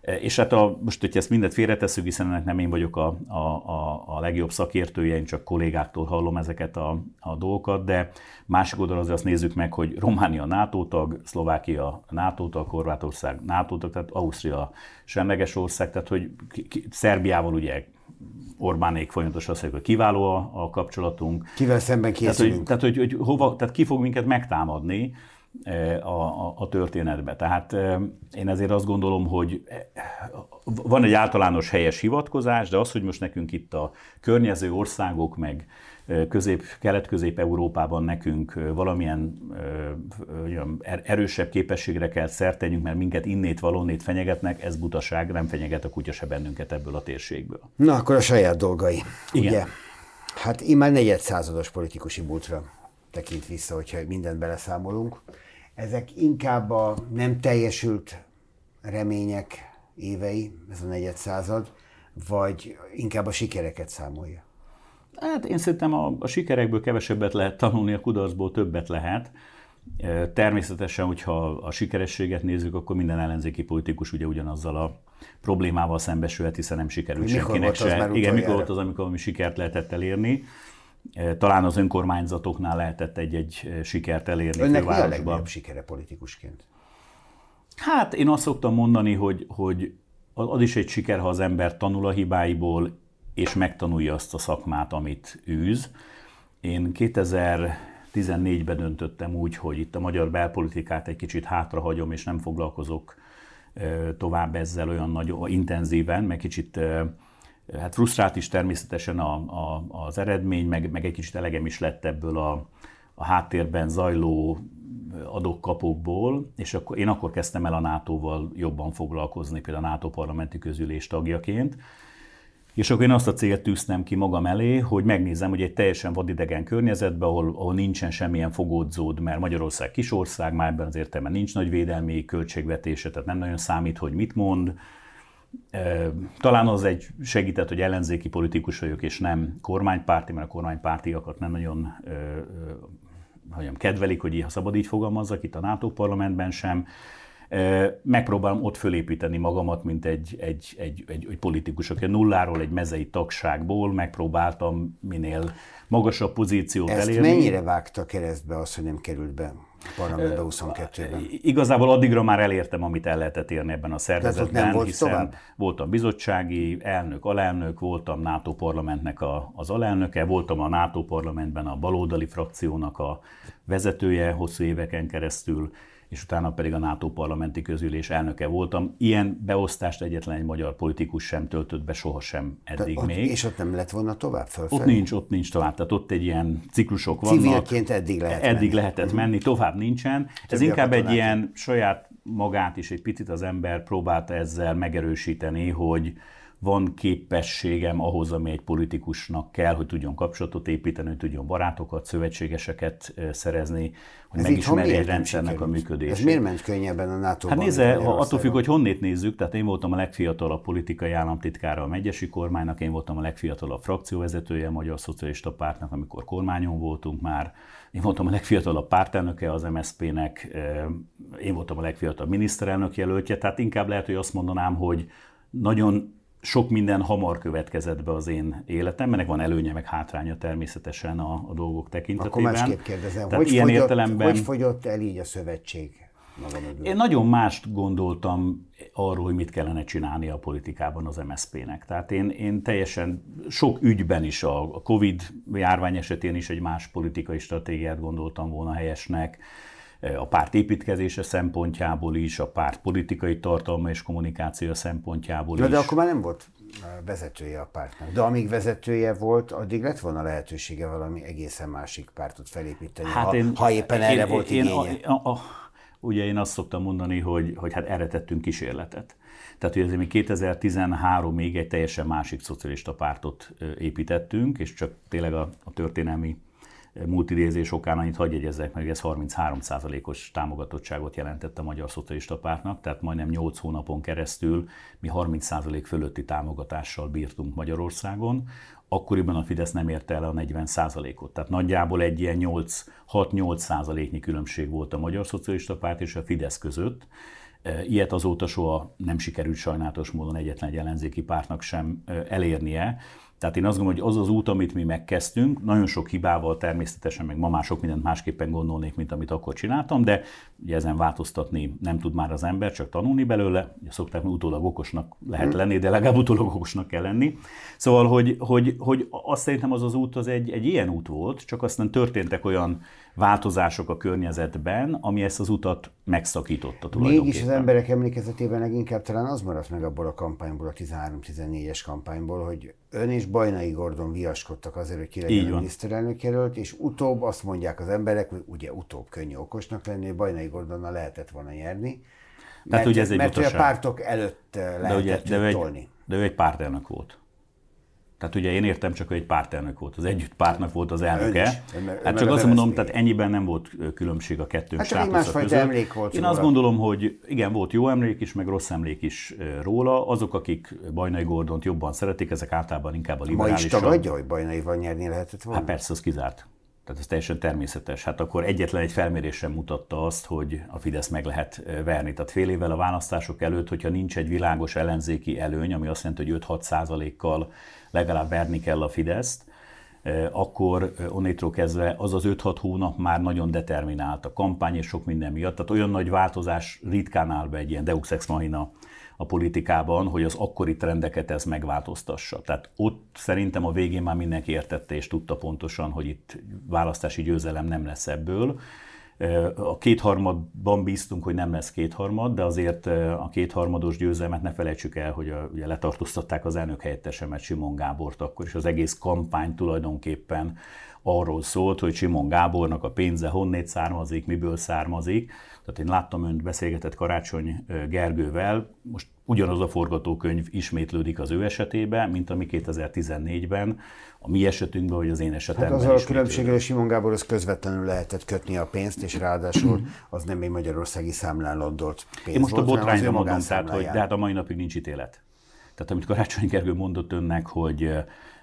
és hát a, most, hogy ezt mindet félretesszük, hiszen ennek nem én vagyok a, a, a, a legjobb szakértője, én csak kollégáktól hallom ezeket a, a dolgokat, de másik oldalon azért azt nézzük meg, hogy Románia NATO tag, Szlovákia NATO tag, Horvátország NATO tag, tehát Ausztria semleges ország, tehát hogy ki, ki, Szerbiával ugye Orbánék folyamatosan azt mondják, hogy kiváló a, a kapcsolatunk. Kivel szemben készülünk. Tehát, hogy, tehát, hogy, hogy hova, tehát ki fog minket megtámadni, a, a, a történetbe. Tehát én ezért azt gondolom, hogy van egy általános helyes hivatkozás, de az, hogy most nekünk itt a környező országok, meg közép, kelet-közép-európában nekünk valamilyen er, erősebb képességre kell szertenjünk, mert minket innét valonnét fenyegetnek, ez butaság, nem fenyeget a kutya se bennünket ebből a térségből. Na, akkor a saját dolgai. Igen. Ugye? Hát immár negyed százados politikusi múltra tekint vissza, hogyha mindent beleszámolunk. Ezek inkább a nem teljesült remények évei, ez a negyed század, vagy inkább a sikereket számolja? Hát én szerintem a, a sikerekből kevesebbet lehet tanulni, a kudarcból többet lehet. Természetesen, hogyha a sikerességet nézzük, akkor minden ellenzéki politikus ugye ugyanazzal a problémával szembesülhet, hiszen nem sikerült mikor senkinek se. Igen, mikor volt az, amikor valami sikert lehetett elérni. Talán az önkormányzatoknál lehetett egy-egy sikert elérni Önnek mi a legnagyobb sikere politikusként? Hát én azt szoktam mondani, hogy, hogy az is egy siker, ha az ember tanul a hibáiból, és megtanulja azt a szakmát, amit űz. Én 2014-ben döntöttem úgy, hogy itt a magyar belpolitikát egy kicsit hátrahagyom, és nem foglalkozok tovább ezzel olyan nagyon intenzíven, meg kicsit hát frusztrált is természetesen a, a, az eredmény, meg, meg egy kicsit elegem is lett ebből a, a háttérben zajló adok-kapokból, és akkor, én akkor kezdtem el a NATO-val jobban foglalkozni, például a NATO parlamenti közülés tagjaként, és akkor én azt a célt tűztem ki magam elé, hogy megnézem, hogy egy teljesen vadidegen környezetben, ahol, ahol nincsen semmilyen fogódzód, mert Magyarország kisország, már ebben az értelemben nincs nagy védelmi költségvetése, tehát nem nagyon számít, hogy mit mond. Talán az egy segített, hogy ellenzéki politikus vagyok, és nem kormánypárti, mert a kormánypártiakat nem nagyon hogy kedvelik, hogy ha szabad így fogalmazzak, itt a NATO parlamentben sem megpróbálom ott fölépíteni magamat, mint egy, egy, egy, egy, egy politikus, aki nulláról, egy mezei tagságból megpróbáltam minél magasabb pozíciót Ezt elérni. mennyire vágta keresztbe az, hogy nem került be a parlamentbe 22-ben? Igazából addigra már elértem, amit el lehetett érni ebben a szervezetben, nem volt hiszen tovább? voltam bizottsági elnök, alelnök, voltam NATO parlamentnek a, az alelnöke, voltam a NATO parlamentben a baloldali frakciónak a vezetője hosszú éveken keresztül, és utána pedig a NATO parlamenti közülés elnöke voltam. Ilyen beosztást egyetlen egy magyar politikus sem töltött be sohasem eddig ott, még. És ott nem lett volna tovább fölfelé? Ott nincs, ott nincs tovább. Tehát ott egy ilyen ciklusok vannak. Civilként eddig lehet Eddig menni. lehetett Mhm. menni, tovább nincsen. Ez Többi a inkább egy ilyen saját magát is egy picit az ember próbálta ezzel megerősíteni, hogy van képességem ahhoz, ami egy politikusnak kell, hogy tudjon kapcsolatot építeni, hogy tudjon barátokat, szövetségeseket szerezni, hogy Ez megismerje egy rendszernek a működését. Ez miért ment könnyebben a NATO-ban? Hát nézze, ha attól függ, hogy honnét nézzük, tehát én voltam a legfiatalabb politikai államtitkára a megyesi kormánynak, én voltam a legfiatalabb frakcióvezetője a Magyar Szocialista Pártnak, amikor kormányon voltunk már, én voltam a legfiatalabb pártelnöke az MSZP-nek, én voltam a legfiatalabb miniszterelnök jelöltje, tehát inkább lehet, hogy azt mondanám, hogy nagyon sok minden hamar következett be az én életemben, ennek van előnye, meg hátránya természetesen a, a dolgok tekintetében. Akkor másképp kérdezem, Tehát hogy, ilyen fogyott, értelemben... hogy fogyott el így a szövetség? Én nagyon mást gondoltam arról, hogy mit kellene csinálni a politikában az MSZP-nek. Tehát én, én teljesen sok ügyben is, a Covid járvány esetén is egy más politikai stratégiát gondoltam volna helyesnek, a párt építkezése szempontjából is, a párt politikai tartalma és kommunikációja szempontjából Na, is. de akkor már nem volt uh, vezetője a pártnak. De amíg vezetője volt, addig lett volna lehetősége valami egészen másik pártot felépíteni, hát ha, ha éppen én, erre volt én, igénye. A, a, a, ugye én azt szoktam mondani, hogy, hogy hát erre tettünk kísérletet. Tehát, hogy azért mi 2013-ig egy teljesen másik szocialista pártot ö, építettünk, és csak tényleg a, a történelmi multidézés okán annyit hagyj jegyezzek meg, ez 33%-os támogatottságot jelentett a Magyar Szocialista Pártnak, tehát majdnem 8 hónapon keresztül mi 30% fölötti támogatással bírtunk Magyarországon. Akkoriban a Fidesz nem érte el a 40%-ot, tehát nagyjából egy ilyen 6-8%-nyi különbség volt a Magyar Szocialista Párt és a Fidesz között. Ilyet azóta soha nem sikerült sajnálatos módon egyetlen egy ellenzéki pártnak sem elérnie. Tehát én azt gondolom, hogy az az út, amit mi megkezdtünk, nagyon sok hibával természetesen, meg ma már sok mindent másképpen gondolnék, mint amit akkor csináltam, de ugye ezen változtatni nem tud már az ember, csak tanulni belőle. Ugye szokták, hogy utólag okosnak lehet lenni, de legalább utólag okosnak kell lenni. Szóval, hogy, hogy, hogy azt szerintem az az út az egy, egy ilyen út volt, csak aztán történtek olyan változások a környezetben, ami ezt az utat megszakította tulajdonképpen. Mégis az emberek emlékezetében leginkább talán az maradt meg abból a kampányból, a 13-14-es kampányból, hogy ön és Bajnai Gordon viaskodtak azért, hogy ki legyen a miniszterelnök jelölt, és utóbb azt mondják az emberek, hogy ugye utóbb könnyű okosnak lenni, hogy Bajnai Gordonnal lehetett volna nyerni. Mert, ugye ez egy mert a pártok előtt eh, de, ugye, lehetett de, ő egy, tolni. de ő egy pártelnök volt. Tehát ugye én értem csak, hogy egy pártelnök volt. Az együtt pártnak volt az elnöke. is. Ön ön hát csak az azt mondom, tehát ennyiben nem volt különbség a kettőnk Hát státusza között. emlék volt Én róla. azt gondolom, hogy igen, volt jó emlék is, meg rossz emlék is róla. Azok, akik Bajnai Gordont jobban szeretik, ezek általában inkább a Ma is liberálisabb. tagadja, hogy Bajnaival nyerni lehetett volna? Hát persze, az kizárt. Tehát ez teljesen természetes. Hát akkor egyetlen egy felmérés sem mutatta azt, hogy a Fidesz meg lehet verni. Tehát fél évvel a választások előtt, hogyha nincs egy világos ellenzéki előny, ami azt jelenti, hogy 5-6 százalékkal legalább verni kell a Fideszt, akkor onnétról kezdve az az 5-6 hónap már nagyon determinált a kampány és sok minden miatt. Tehát olyan nagy változás ritkán áll be egy ilyen Deus Ex Machina a politikában, hogy az akkori trendeket ez megváltoztassa. Tehát ott szerintem a végén már mindenki értette és tudta pontosan, hogy itt választási győzelem nem lesz ebből. A kétharmadban bíztunk, hogy nem lesz kétharmad, de azért a kétharmados győzelmet ne felejtsük el, hogy a, ugye letartóztatták az elnök helyettesemet, Simon Gábort akkor, és az egész kampány tulajdonképpen arról szólt, hogy Simon Gábornak a pénze honnét származik, miből származik. Tehát én láttam önt beszélgetett Karácsony Gergővel, most ugyanaz a forgatókönyv ismétlődik az ő esetében, mint ami 2014-ben, a mi esetünkben, vagy az én esetemben Hát az a különbség, hogy Simon Gábor az közvetlenül lehetett kötni a pénzt, és ráadásul az nem egy magyarországi számlán landolt pénz Én most volt, a botrányra mondom, tehát, hogy, de hát a mai napig nincs ítélet. Tehát amit Karácsony Gergő mondott önnek, hogy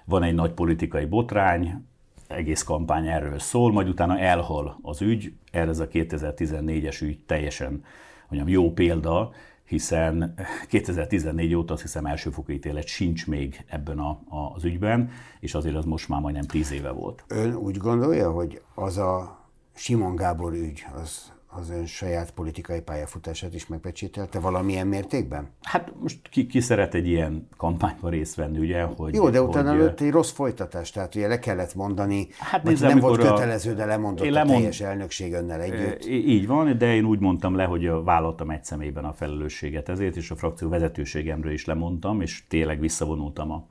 van egy nagy politikai botrány, egész kampány erről szól, majd utána elhal az ügy, erre ez a 2014-es ügy teljesen mondjam, jó példa, hiszen 2014 óta azt hiszem elsőfokú ítélet sincs még ebben a, a, az ügyben, és azért az most már majdnem tíz éve volt. Ön úgy gondolja, hogy az a Simon Gábor ügy, az az ön saját politikai pályafutását is megpecsételte valamilyen mértékben? Hát most ki, ki szeret egy ilyen kampányban részt venni, ugye? Hogy, Jó, de utána hogy, előtt egy rossz folytatás, tehát ugye le kellett mondani, hát nézze, nem volt kötelező, de lemondott a lemond... teljes elnökség önnel együtt. Így van, de én úgy mondtam le, hogy vállaltam egy személyben a felelősséget ezért, és a frakció vezetőségemről is lemondtam, és tényleg visszavonultam a,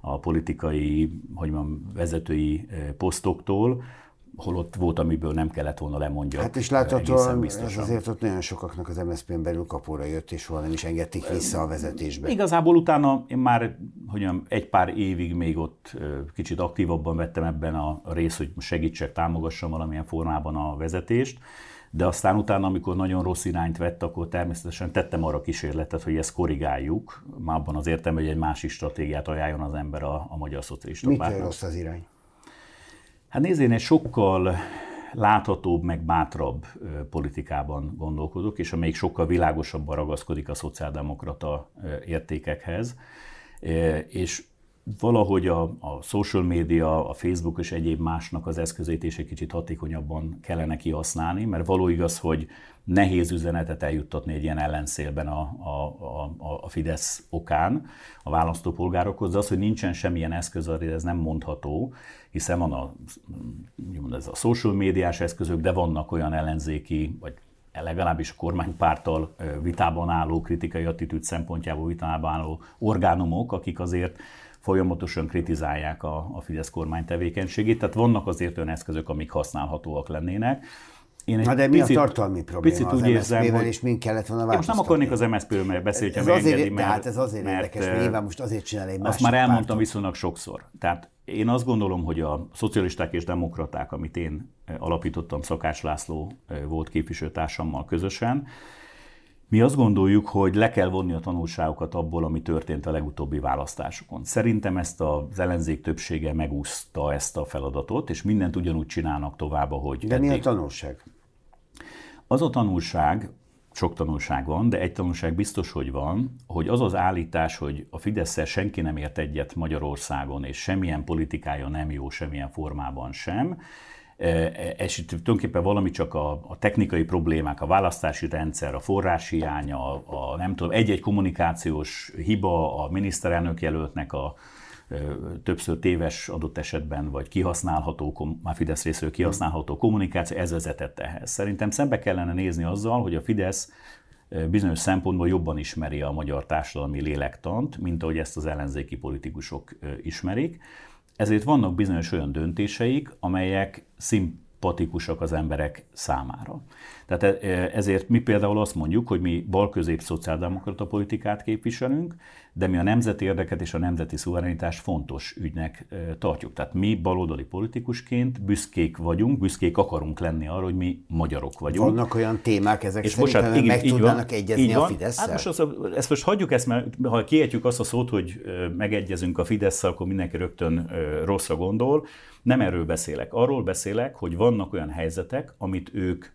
a politikai, hogy mondjam, vezetői posztoktól, holott volt, amiből nem kellett volna lemondjak. Hát és láthatóan ez azért ott nagyon sokaknak az MSZP-n belül kapóra jött, és soha nem is engedték vissza a vezetésbe. Igazából utána én már hogy mondjam, egy pár évig még ott kicsit aktívabban vettem ebben a rész, hogy segítsek, támogassam valamilyen formában a vezetést, de aztán utána, amikor nagyon rossz irányt vett, akkor természetesen tettem arra kísérletet, hogy ezt korrigáljuk, már abban az értelemben, hogy egy másik stratégiát ajánljon az ember a, a Magyar Szocialista Mitől rossz az irány? Hát nézd, én egy sokkal láthatóbb, meg bátrabb politikában gondolkodok, és amelyik sokkal világosabban ragaszkodik a szociáldemokrata értékekhez. És valahogy a, a social media, a Facebook és egyéb másnak az eszközét is egy kicsit hatékonyabban kellene kihasználni, mert való igaz, hogy nehéz üzenetet eljuttatni egy ilyen ellenszélben a, a, a, a Fidesz okán a választópolgárokhoz, de az, hogy nincsen semmilyen eszköz, ez nem mondható, hiszen van a, ez a social médiás eszközök, de vannak olyan ellenzéki, vagy legalábbis a kormánypárttal vitában álló, kritikai attitűd szempontjából vitában álló orgánumok, akik azért folyamatosan kritizálják a, a Fidesz kormány tevékenységét, tehát vannak azért olyan eszközök, amik használhatóak lennének. Én Na de mi picit, a tartalmi probléma picit az úgy érzem, hogy... és mind kellett volna Én most nem akarnék az MSZP-ről beszélni, ez azért, engedi, mert, hát ez azért mert, érdekes, mert nyilván most azért csinál egy Azt már elmondtam pártot. viszonylag sokszor. Tehát én azt gondolom, hogy a szocialisták és demokraták, amit én alapítottam Szakács László volt képviselőtársammal közösen, mi azt gondoljuk, hogy le kell vonni a tanulságokat abból, ami történt a legutóbbi választásokon. Szerintem ezt az ellenzék többsége megúszta ezt a feladatot, és mindent ugyanúgy csinálnak tovább, ahogy De eddig. mi a tanulság? Az a tanulság, sok tanulság van, de egy tanulság biztos, hogy van, hogy az az állítás, hogy a fidesz senki nem ért egyet Magyarországon, és semmilyen politikája nem jó, semmilyen formában sem, és itt tulajdonképpen valami csak a, a technikai problémák, a választási rendszer, a forráshiánya, a, a nem tudom, egy-egy kommunikációs hiba a miniszterelnök jelöltnek a többször téves adott esetben, vagy kihasználható, már Fidesz részéről kihasználható kommunikáció, ez vezetett ehhez. Szerintem szembe kellene nézni azzal, hogy a Fidesz bizonyos szempontból jobban ismeri a magyar társadalmi lélektant, mint ahogy ezt az ellenzéki politikusok ismerik. Ezért vannak bizonyos olyan döntéseik, amelyek szimpatikusak az emberek számára. Tehát e, ezért mi például azt mondjuk, hogy mi balközép szociáldemokrata politikát képviselünk, de mi a nemzeti érdeket és a nemzeti szuverenitást fontos ügynek tartjuk. Tehát mi baloldali politikusként büszkék vagyunk, büszkék akarunk lenni arra, hogy mi magyarok vagyunk. Vannak olyan témák ezek és most hát, igen, meg így tudnának van, egyezni így van. a fidesz hát most az, ezt most hagyjuk ezt, mert ha kiejtjük azt a szót, hogy megegyezünk a fidesz akkor mindenki rögtön rosszra gondol. Nem erről beszélek. Arról beszélek, hogy vannak olyan helyzetek, amit ők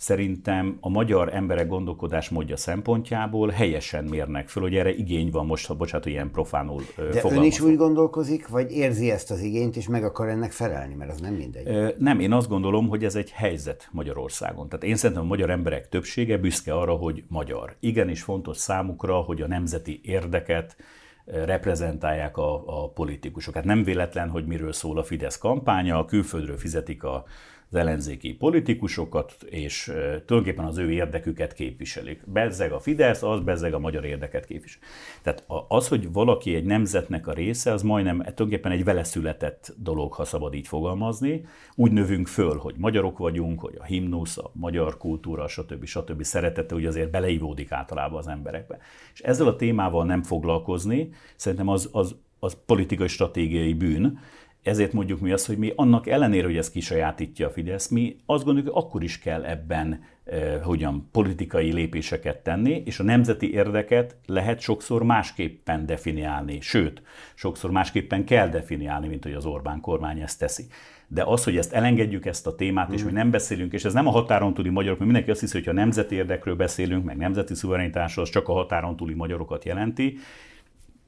szerintem a magyar emberek gondolkodásmódja szempontjából helyesen mérnek föl, hogy erre igény van most, ha bocsánat, hogy ilyen profánul De ön is úgy gondolkozik, vagy érzi ezt az igényt, és meg akar ennek felelni, mert az nem mindegy. Nem, én azt gondolom, hogy ez egy helyzet Magyarországon. Tehát én szerintem a magyar emberek többsége büszke arra, hogy magyar. Igenis fontos számukra, hogy a nemzeti érdeket reprezentálják a, a politikusok. Hát nem véletlen, hogy miről szól a Fidesz kampánya, a külföldről fizetik a az ellenzéki politikusokat, és tulajdonképpen az ő érdeküket képviselik. Bezzeg a Fidesz, az bezzeg a magyar érdeket képvisel. Tehát az, hogy valaki egy nemzetnek a része, az majdnem tulajdonképpen egy vele született dolog, ha szabad így fogalmazni. Úgy növünk föl, hogy magyarok vagyunk, hogy a himnusz, a magyar kultúra, stb. stb. szeretete hogy azért beleivódik általában az emberekbe. És ezzel a témával nem foglalkozni, szerintem az, az, az politikai stratégiai bűn, ezért mondjuk mi azt, hogy mi annak ellenére, hogy ez kisajátítja a Fidesz, mi azt gondoljuk, hogy akkor is kell ebben eh, hogyan politikai lépéseket tenni, és a nemzeti érdeket lehet sokszor másképpen definiálni, sőt, sokszor másképpen kell definiálni, mint hogy az Orbán kormány ezt teszi. De az, hogy ezt elengedjük ezt a témát, és hogy nem beszélünk, és ez nem a határon túli magyarok, mert mindenki azt hiszi, hogy ha nemzeti érdekről beszélünk, meg nemzeti szuverenitásról, az csak a határon túli magyarokat jelenti,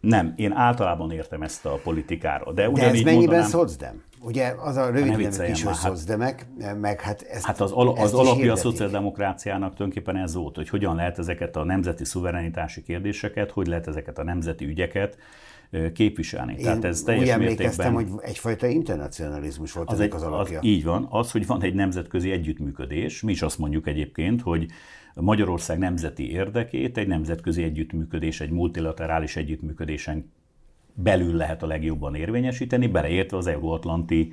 nem, én általában értem ezt a politikára. De, de ez mennyiben mondanám, szocdem? Ugye az a rövid nevű kis hát, szocdemek, meg hát ezt, Hát az, al- az alapja a szociáldemokráciának tulajdonképpen ez volt, hogy hogyan lehet ezeket a nemzeti szuverenitási kérdéseket, hogy lehet ezeket a nemzeti ügyeket képviselni. Én Tehát ez teljes úgy emlékeztem, mértékben, hogy egyfajta internacionalizmus volt az egy, az alapja. Az, így van, az, hogy van egy nemzetközi együttműködés, mi is azt mondjuk egyébként, hogy Magyarország nemzeti érdekét egy nemzetközi együttműködés, egy multilaterális együttműködésen belül lehet a legjobban érvényesíteni, beleértve az euróatlanti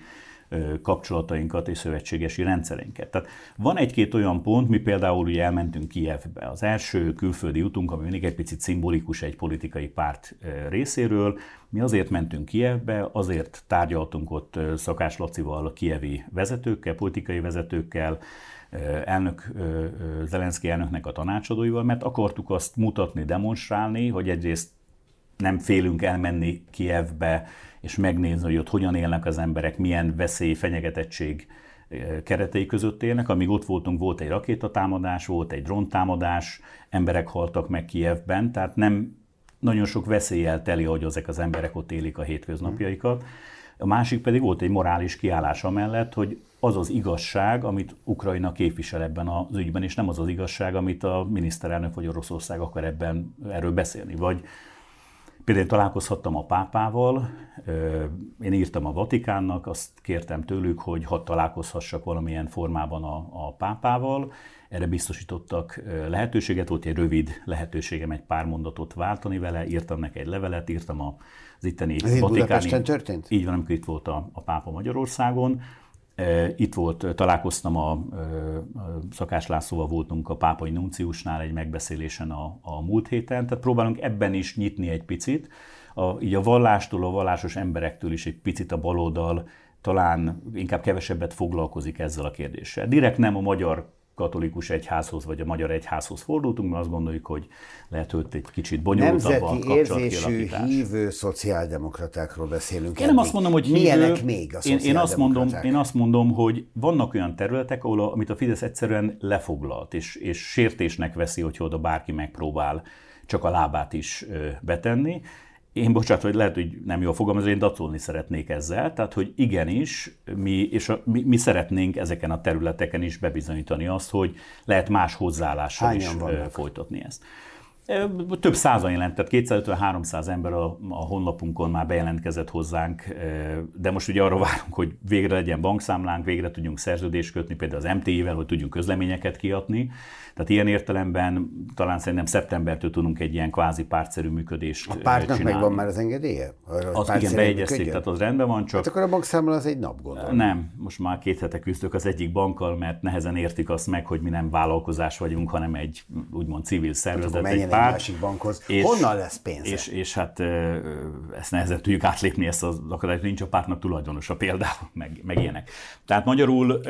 kapcsolatainkat és szövetségesi rendszereinket. Tehát van egy-két olyan pont, mi például ugye elmentünk Kijevbe. Az első külföldi utunk, ami mindig egy picit szimbolikus egy politikai párt részéről, mi azért mentünk Kijevbe, azért tárgyaltunk ott Szakás Lacival, kievi vezetőkkel, politikai vezetőkkel, elnök, Zelenszky elnöknek a tanácsadóival, mert akartuk azt mutatni, demonstrálni, hogy egyrészt nem félünk elmenni Kievbe, és megnézni, hogy ott hogyan élnek az emberek, milyen veszély, fenyegetettség keretei között élnek. Amíg ott voltunk, volt egy rakétatámadás, volt egy dróntámadás, emberek haltak meg Kievben, tehát nem nagyon sok veszélyel teli, hogy ezek az emberek ott élik a hétköznapjaikat. A másik pedig volt egy morális kiállás amellett, hogy az az igazság, amit Ukrajna képvisel ebben az ügyben, és nem az az igazság, amit a miniszterelnök vagy Oroszország akar ebben erről beszélni. Vagy például találkozhattam a pápával, én írtam a Vatikánnak, azt kértem tőlük, hogy hadd találkozhassak valamilyen formában a, a pápával, erre biztosítottak lehetőséget, volt egy rövid lehetőségem egy pár mondatot váltani vele, írtam neki egy levelet, írtam az itteni Ez vatikáni... történt? Így van, amikor itt volt a, a pápa Magyarországon, itt volt, találkoztam a, a Szakás Lászlóval voltunk a pápai nunciusnál egy megbeszélésen a, a múlt héten, tehát próbálunk ebben is nyitni egy picit, a, így a vallástól, a vallásos emberektől is egy picit a baloldal talán inkább kevesebbet foglalkozik ezzel a kérdéssel. Direkt nem a magyar katolikus egyházhoz vagy a magyar egyházhoz fordultunk, mert azt gondoljuk, hogy lehet, hogy egy kicsit bonyolultabb a érzésű, hívő szociáldemokratákról beszélünk. Én nem azt mondom, hogy hívő, Milyenek még a én, én, azt mondom, én azt mondom, hogy vannak olyan területek, ahol a, amit a Fidesz egyszerűen lefoglalt, és, és sértésnek veszi, hogyha oda bárki megpróbál csak a lábát is betenni én bocsánat, hogy lehet, hogy nem jól fogalmazom, én dacolni szeretnék ezzel, tehát hogy igenis, mi, és a, mi, mi szeretnénk ezeken a területeken is bebizonyítani azt, hogy lehet más hozzáállással Hányan is vannak? folytatni ezt. Több százan jelentett, 250-300 ember a, a honlapunkon már bejelentkezett hozzánk, de most ugye arra várunk, hogy végre legyen bankszámlánk, végre tudjunk szerződést kötni, például az MTI-vel, hogy tudjunk közleményeket kiadni. Tehát ilyen értelemben talán szerintem szeptembertől tudunk egy ilyen kvázi pártszerű működést A pártnak csinálni. megvan már az engedélye? Az igen, beegyezték, tehát az rendben van, csak... Hát akkor a bankszámla az egy nap, gondolom. Nem, most már két hete küzdök az egyik bankkal, mert nehezen értik azt meg, hogy mi nem vállalkozás vagyunk, hanem egy úgymond civil szervezet, hát egy párt. másik bankhoz. És, Honnan lesz pénz? És, és hát ezt nehezen tudjuk átlépni, ezt az akadályt, nincs a pártnak tulajdonosa például, meg, meg ilyenek. Tehát magyarul...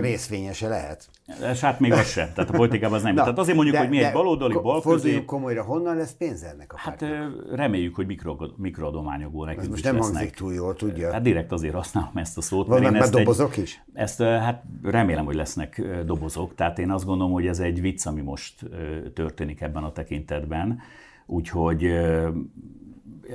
Részvényese lehet? És hát még az sem. Tehát a politikában az nem. Na, Tehát azért mondjuk, de, hogy mi egy baloldali, balközé... komolyra, honnan lesz pénz ennek a Hát reméljük, hogy mikro, mikroadományokból nekünk most nem hangzik túl jól, tudja. Hát direkt azért használom ezt a szót. Vannak már dobozok egy, is? Ezt hát remélem, hogy lesznek dobozok. Tehát én azt gondolom, hogy ez egy vicc, ami most történik ebben a tekintetben. Úgyhogy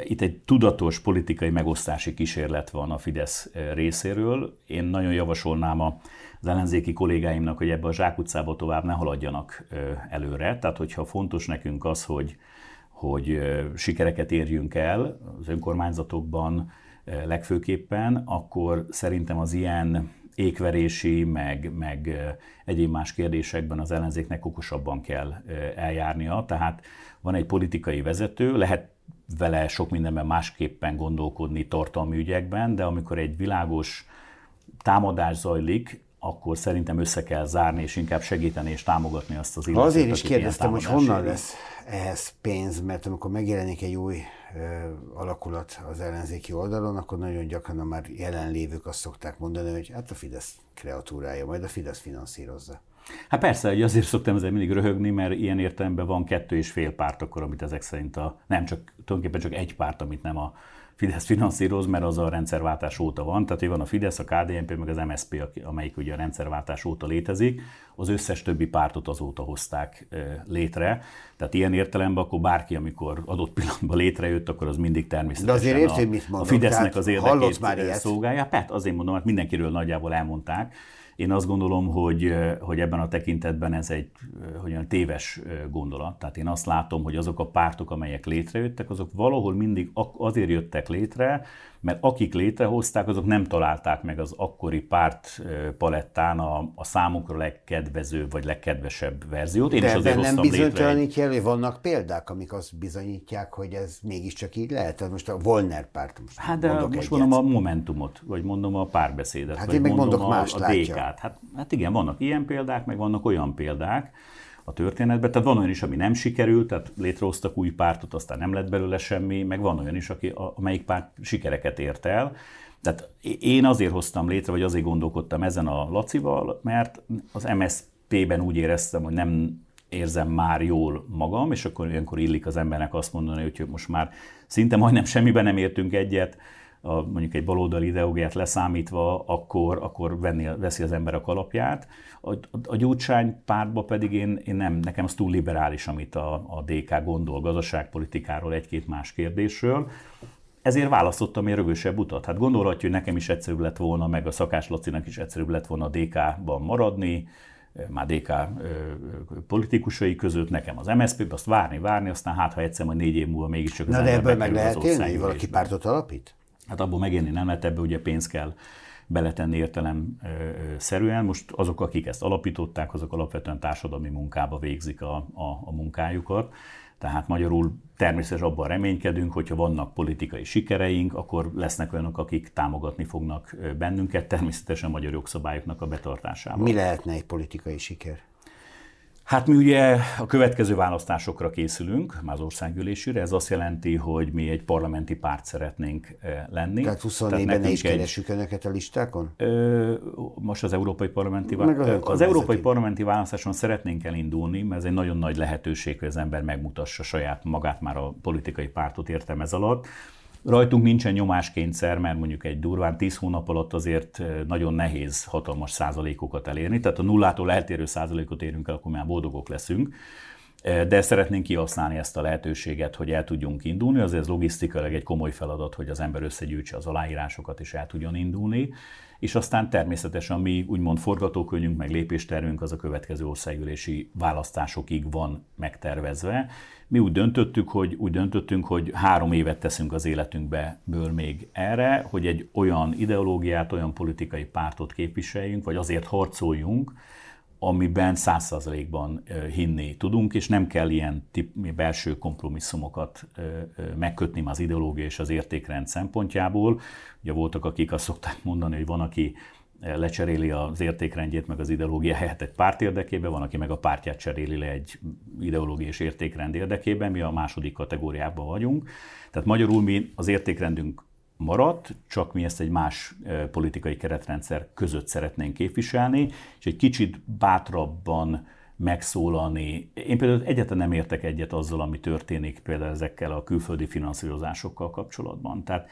itt egy tudatos politikai megosztási kísérlet van a Fidesz részéről. Én nagyon javasolnám a az ellenzéki kollégáimnak, hogy ebbe a zsákutcába tovább ne haladjanak előre. Tehát, hogyha fontos nekünk az, hogy, hogy sikereket érjünk el az önkormányzatokban legfőképpen, akkor szerintem az ilyen ékverési, meg, meg egyéb más kérdésekben az ellenzéknek okosabban kell eljárnia. Tehát van egy politikai vezető, lehet vele sok mindenben másképpen gondolkodni tartalmi ügyekben, de amikor egy világos támadás zajlik, akkor szerintem össze kell zárni, és inkább segíteni és támogatni azt az illetőt. Azért is kérdeztem, hogy honnan lesz ehhez pénz, mert amikor megjelenik egy új alakulat az ellenzéki oldalon, akkor nagyon gyakran a már jelenlévők azt szokták mondani, hogy hát a Fidesz kreatúrája, majd a Fidesz finanszírozza. Hát persze, hogy azért szoktam ezzel mindig röhögni, mert ilyen értelemben van kettő és fél párt akkor, amit ezek szerint a, nem csak, tulajdonképpen csak egy párt, amit nem a Fidesz finanszíroz, mert az a rendszerváltás óta van. Tehát, hogy van a Fidesz, a KDNP, meg az MSZP, amelyik ugye a rendszerváltás óta létezik, az összes többi pártot azóta hozták létre. Tehát ilyen értelemben akkor bárki, amikor adott pillanatban létrejött, akkor az mindig természetesen De azért érti, mit mondok, a Fidesznek az érdekét már szolgálja. Hát azért mondom, hát mindenkiről nagyjából elmondták. Én azt gondolom, hogy, hogy ebben a tekintetben ez egy hogy olyan téves gondolat. Tehát én azt látom, hogy azok a pártok, amelyek létrejöttek, azok valahol mindig azért jöttek létre, mert akik létrehozták, azok nem találták meg az akkori párt palettán a, a számukra legkedvezőbb vagy legkedvesebb verziót. Én De is azért nem bizonytalanítja egy... hogy vannak példák, amik azt bizonyítják, hogy ez mégiscsak így lehet. Tehát most a Volner párt most Hát de most egyet. mondom a Momentumot, vagy mondom a párbeszédet, hát vagy én meg mondom mondok más, a, a DK-t. Hát, hát igen, vannak ilyen példák, meg vannak olyan példák, a történetben. Tehát van olyan is, ami nem sikerült, tehát létrehoztak új pártot, aztán nem lett belőle semmi, meg van olyan is, aki, amelyik párt sikereket ért el. Tehát én azért hoztam létre, vagy azért gondolkodtam ezen a Lacival, mert az MSZP-ben úgy éreztem, hogy nem érzem már jól magam, és akkor olyankor illik az embernek azt mondani, hogy most már szinte majdnem semmiben nem értünk egyet, a, mondjuk egy baloldali ideológiát leszámítva, akkor, akkor venni, veszi az ember a kalapját. A, a, a gyurcsány pártba pedig én, én nem, nekem az túl liberális, amit a, a DK gondol gazdaságpolitikáról, egy-két más kérdésről. Ezért választottam egy rögösebb utat. Hát gondolhatja, hogy nekem is egyszerűbb lett volna, meg a Szakás Lacinak is egyszerűbb lett volna a DK-ban maradni, már DK politikusai között, nekem az MSZP, azt várni, várni, aztán hát, ha egyszer majd négy év múlva mégiscsak az Na de ebből meg lehet élni, valaki pártot alapít? Hát abból megérni nem lehet, ebbe ugye pénz kell beletenni értelem szerűen. Most azok, akik ezt alapították, azok alapvetően társadalmi munkába végzik a, a, a munkájukat. Tehát magyarul természetesen abban reménykedünk, hogyha vannak politikai sikereink, akkor lesznek olyanok, akik támogatni fognak bennünket, természetesen a magyar jogszabályoknak a betartásával. Mi lehetne egy politikai siker? Hát mi ugye a következő választásokra készülünk, már az országgyűlésére, ez azt jelenti, hogy mi egy parlamenti párt szeretnénk eh, lenni. Tehát 24-ben ne is egy... önöket a listákon? Ö, most az európai parlamenti, választáson. az európai parlamenti választáson szeretnénk elindulni, mert ez egy nagyon nagy lehetőség, hogy az ember megmutassa saját magát már a politikai pártot értem ez alatt. Rajtunk nincsen nyomáskényszer, mert mondjuk egy durván 10 hónap alatt azért nagyon nehéz hatalmas százalékokat elérni, tehát a nullától eltérő százalékot érünk el, akkor már boldogok leszünk. De szeretnénk kihasználni ezt a lehetőséget, hogy el tudjunk indulni. Azért ez logisztikailag egy komoly feladat, hogy az ember összegyűjtse az aláírásokat és el tudjon indulni. És aztán természetesen mi úgymond forgatókönyvünk, meg lépéstervünk az a következő országgyűlési választásokig van megtervezve. Mi úgy döntöttük, hogy úgy döntöttünk, hogy három évet teszünk az életünkből még erre, hogy egy olyan ideológiát, olyan politikai pártot képviseljünk, vagy azért harcoljunk, amiben száz százalékban hinni tudunk, és nem kell ilyen tip, belső kompromisszumokat megkötni az ideológia és az értékrend szempontjából. Ugye voltak, akik azt szokták mondani, hogy van, aki lecseréli az értékrendjét, meg az ideológia helyett egy párt érdekében, van, aki meg a pártját cseréli le egy ideológia és értékrend érdekében, mi a második kategóriában vagyunk. Tehát magyarul mi az értékrendünk maradt, csak mi ezt egy más politikai keretrendszer között szeretnénk képviselni, és egy kicsit bátrabban megszólalni. Én például egyetlen nem értek egyet azzal, ami történik például ezekkel a külföldi finanszírozásokkal kapcsolatban. Tehát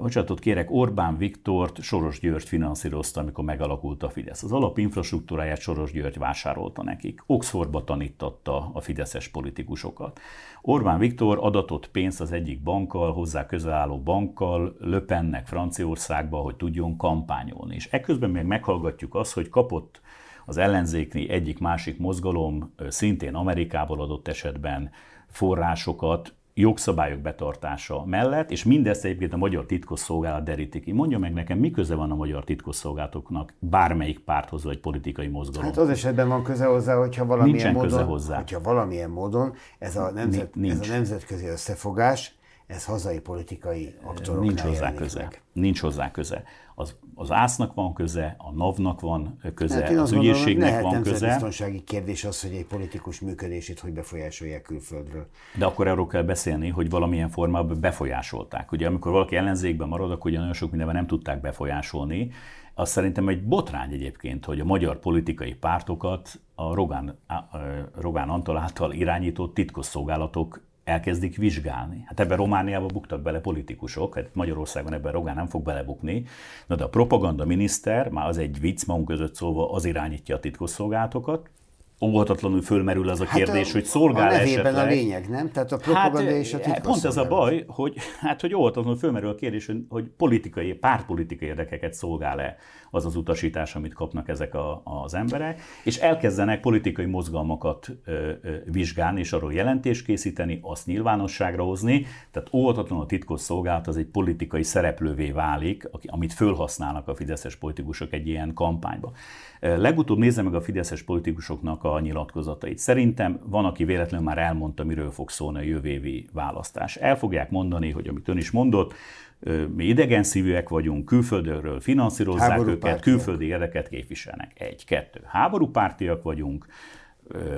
Bocsánatot kérek, Orbán Viktort Soros György finanszírozta, amikor megalakult a Fidesz. Az alapinfrastruktúráját Soros György vásárolta nekik. Oxfordba tanította a fideszes politikusokat. Orbán Viktor adatott pénzt az egyik bankkal, hozzá közel álló bankkal, löpennek Franciaországba, hogy tudjon kampányolni. És ekközben még meghallgatjuk azt, hogy kapott az ellenzékni egyik-másik mozgalom, szintén Amerikából adott esetben forrásokat, jogszabályok betartása mellett, és mindezt egyébként a magyar titkosszolgálat deríti ki. Mondja meg nekem, mi köze van a magyar titkosszolgálatoknak bármelyik párthoz vagy politikai mozgalom? Hát az esetben van köze hozzá, hogyha valamilyen Nincsen módon, köze hozzá. hogyha valamilyen módon ez a, nemzet, Nincs. ez a nemzetközi összefogás, ez hazai politikai aktoroknál Nincs hozzá köze. Meg. Nincs hozzá köze. Az, az ásznak van köze, a NAV-nak van köze, hát az ügyészségnek van köze. biztonsági kérdés az, hogy egy politikus működését hogy befolyásolják külföldről. De akkor arról kell beszélni, hogy valamilyen formában befolyásolták. Ugye amikor valaki ellenzékben marad, akkor ugye nagyon sok mindenben nem tudták befolyásolni. Az szerintem egy botrány egyébként, hogy a magyar politikai pártokat a Rogán, Rogán Antal által irányított titkosszolgálatok elkezdik vizsgálni. Hát ebben Romániában buktak bele politikusok, hát Magyarországon ebben Rogán nem fog belebukni, Na de a propaganda miniszter, már az egy vicc magunk között szólva, az irányítja a titkosszolgálatokat, óvatatlanul fölmerül az a hát kérdés, hát a, hogy szolgál a esetleg... a lényeg, nem? Tehát a propaganda hát, és a hát Pont ez a baj, hogy, hát, hogy óvatatlanul fölmerül a kérdés, hogy, hogy politikai, pártpolitikai érdekeket szolgál-e az az utasítás, amit kapnak ezek a, az emberek, és elkezdenek politikai mozgalmakat ö, ö, vizsgálni, és arról jelentést készíteni, azt nyilvánosságra hozni, tehát óvatatlanul a titkos szolgálat az egy politikai szereplővé válik, amit fölhasználnak a fideszes politikusok egy ilyen kampányba. Legutóbb nézze meg a fideszes politikusoknak a nyilatkozatait. Szerintem van, aki véletlenül már elmondta, miről fog szólni a jövő választás. El fogják mondani, hogy amit ön is mondott, mi idegen szívűek vagyunk, külföldről finanszírozzák Háború őket, pártiak. külföldi érdeket képviselnek. Egy, kettő. Háborúpártiak vagyunk,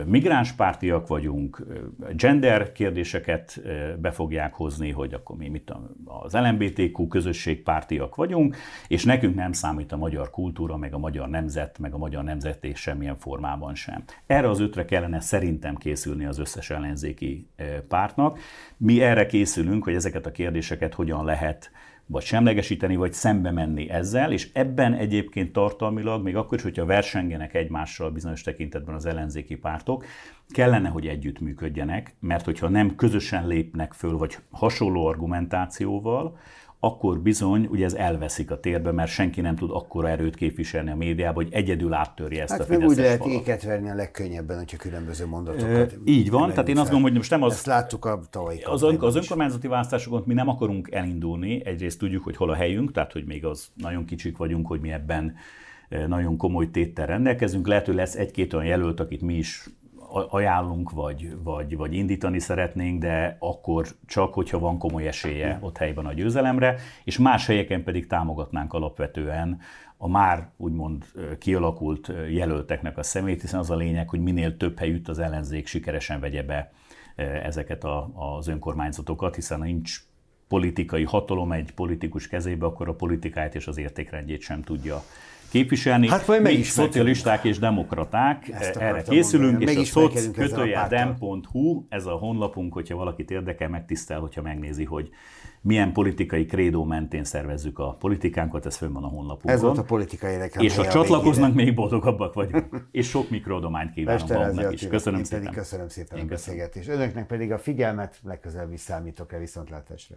migránspártiak vagyunk, gender kérdéseket be fogják hozni, hogy akkor mi mit az LMBTQ közösségpártiak vagyunk, és nekünk nem számít a magyar kultúra, meg a magyar nemzet, meg a magyar nemzetés semmilyen formában sem. Erre az ötre kellene szerintem készülni az összes ellenzéki pártnak. Mi erre készülünk, hogy ezeket a kérdéseket hogyan lehet vagy semlegesíteni, vagy szembe menni ezzel, és ebben egyébként tartalmilag, még akkor is, hogyha versengenek egymással bizonyos tekintetben az ellenzéki pártok, kellene, hogy együttműködjenek, mert hogyha nem közösen lépnek föl, vagy hasonló argumentációval, akkor bizony ugye ez elveszik a térbe, mert senki nem tud akkora erőt képviselni a médiában, hogy egyedül áttörje ezt hát a Fideszes úgy lehet falat. éket verni a legkönnyebben, hogyha különböző mondatokat. E, így van, tehát én azt gondolom, hogy most nem az... Ezt láttuk a tavalyi Az, ön, az önkormányzati választásokon mi nem akarunk elindulni, egyrészt tudjuk, hogy hol a helyünk, tehát hogy még az nagyon kicsik vagyunk, hogy mi ebben nagyon komoly téttel rendelkezünk. Lehet, hogy lesz egy-két olyan jelölt, akit mi is ajánlunk, vagy, vagy, vagy indítani szeretnénk, de akkor csak, hogyha van komoly esélye ott helyben a győzelemre, és más helyeken pedig támogatnánk alapvetően a már úgymond kialakult jelölteknek a szemét, hiszen az a lényeg, hogy minél több helyütt az ellenzék sikeresen vegye be ezeket a, az önkormányzatokat, hiszen nincs politikai hatalom egy politikus kezébe, akkor a politikáját és az értékrendjét sem tudja képviselni. Hát majd mi szocialisták és demokraták erre készülünk, mondani. és a szoc kötője dem.hu, ez a honlapunk, hogyha valakit érdekel, megtisztel, hogyha megnézi, hogy milyen politikai krédó mentén szervezzük a politikánkat, ez fönn van a honlapunkon. Ez volt a politikai reklám. És ha csatlakoznak, még boldogabbak vagyunk. (laughs) és sok mikrodományt kívánok magunknak is. Köszönöm Én szépen. köszönöm szépen Én a beszélgetést. Önöknek pedig a figyelmet, legközelebb is számítok-e viszontlátásra.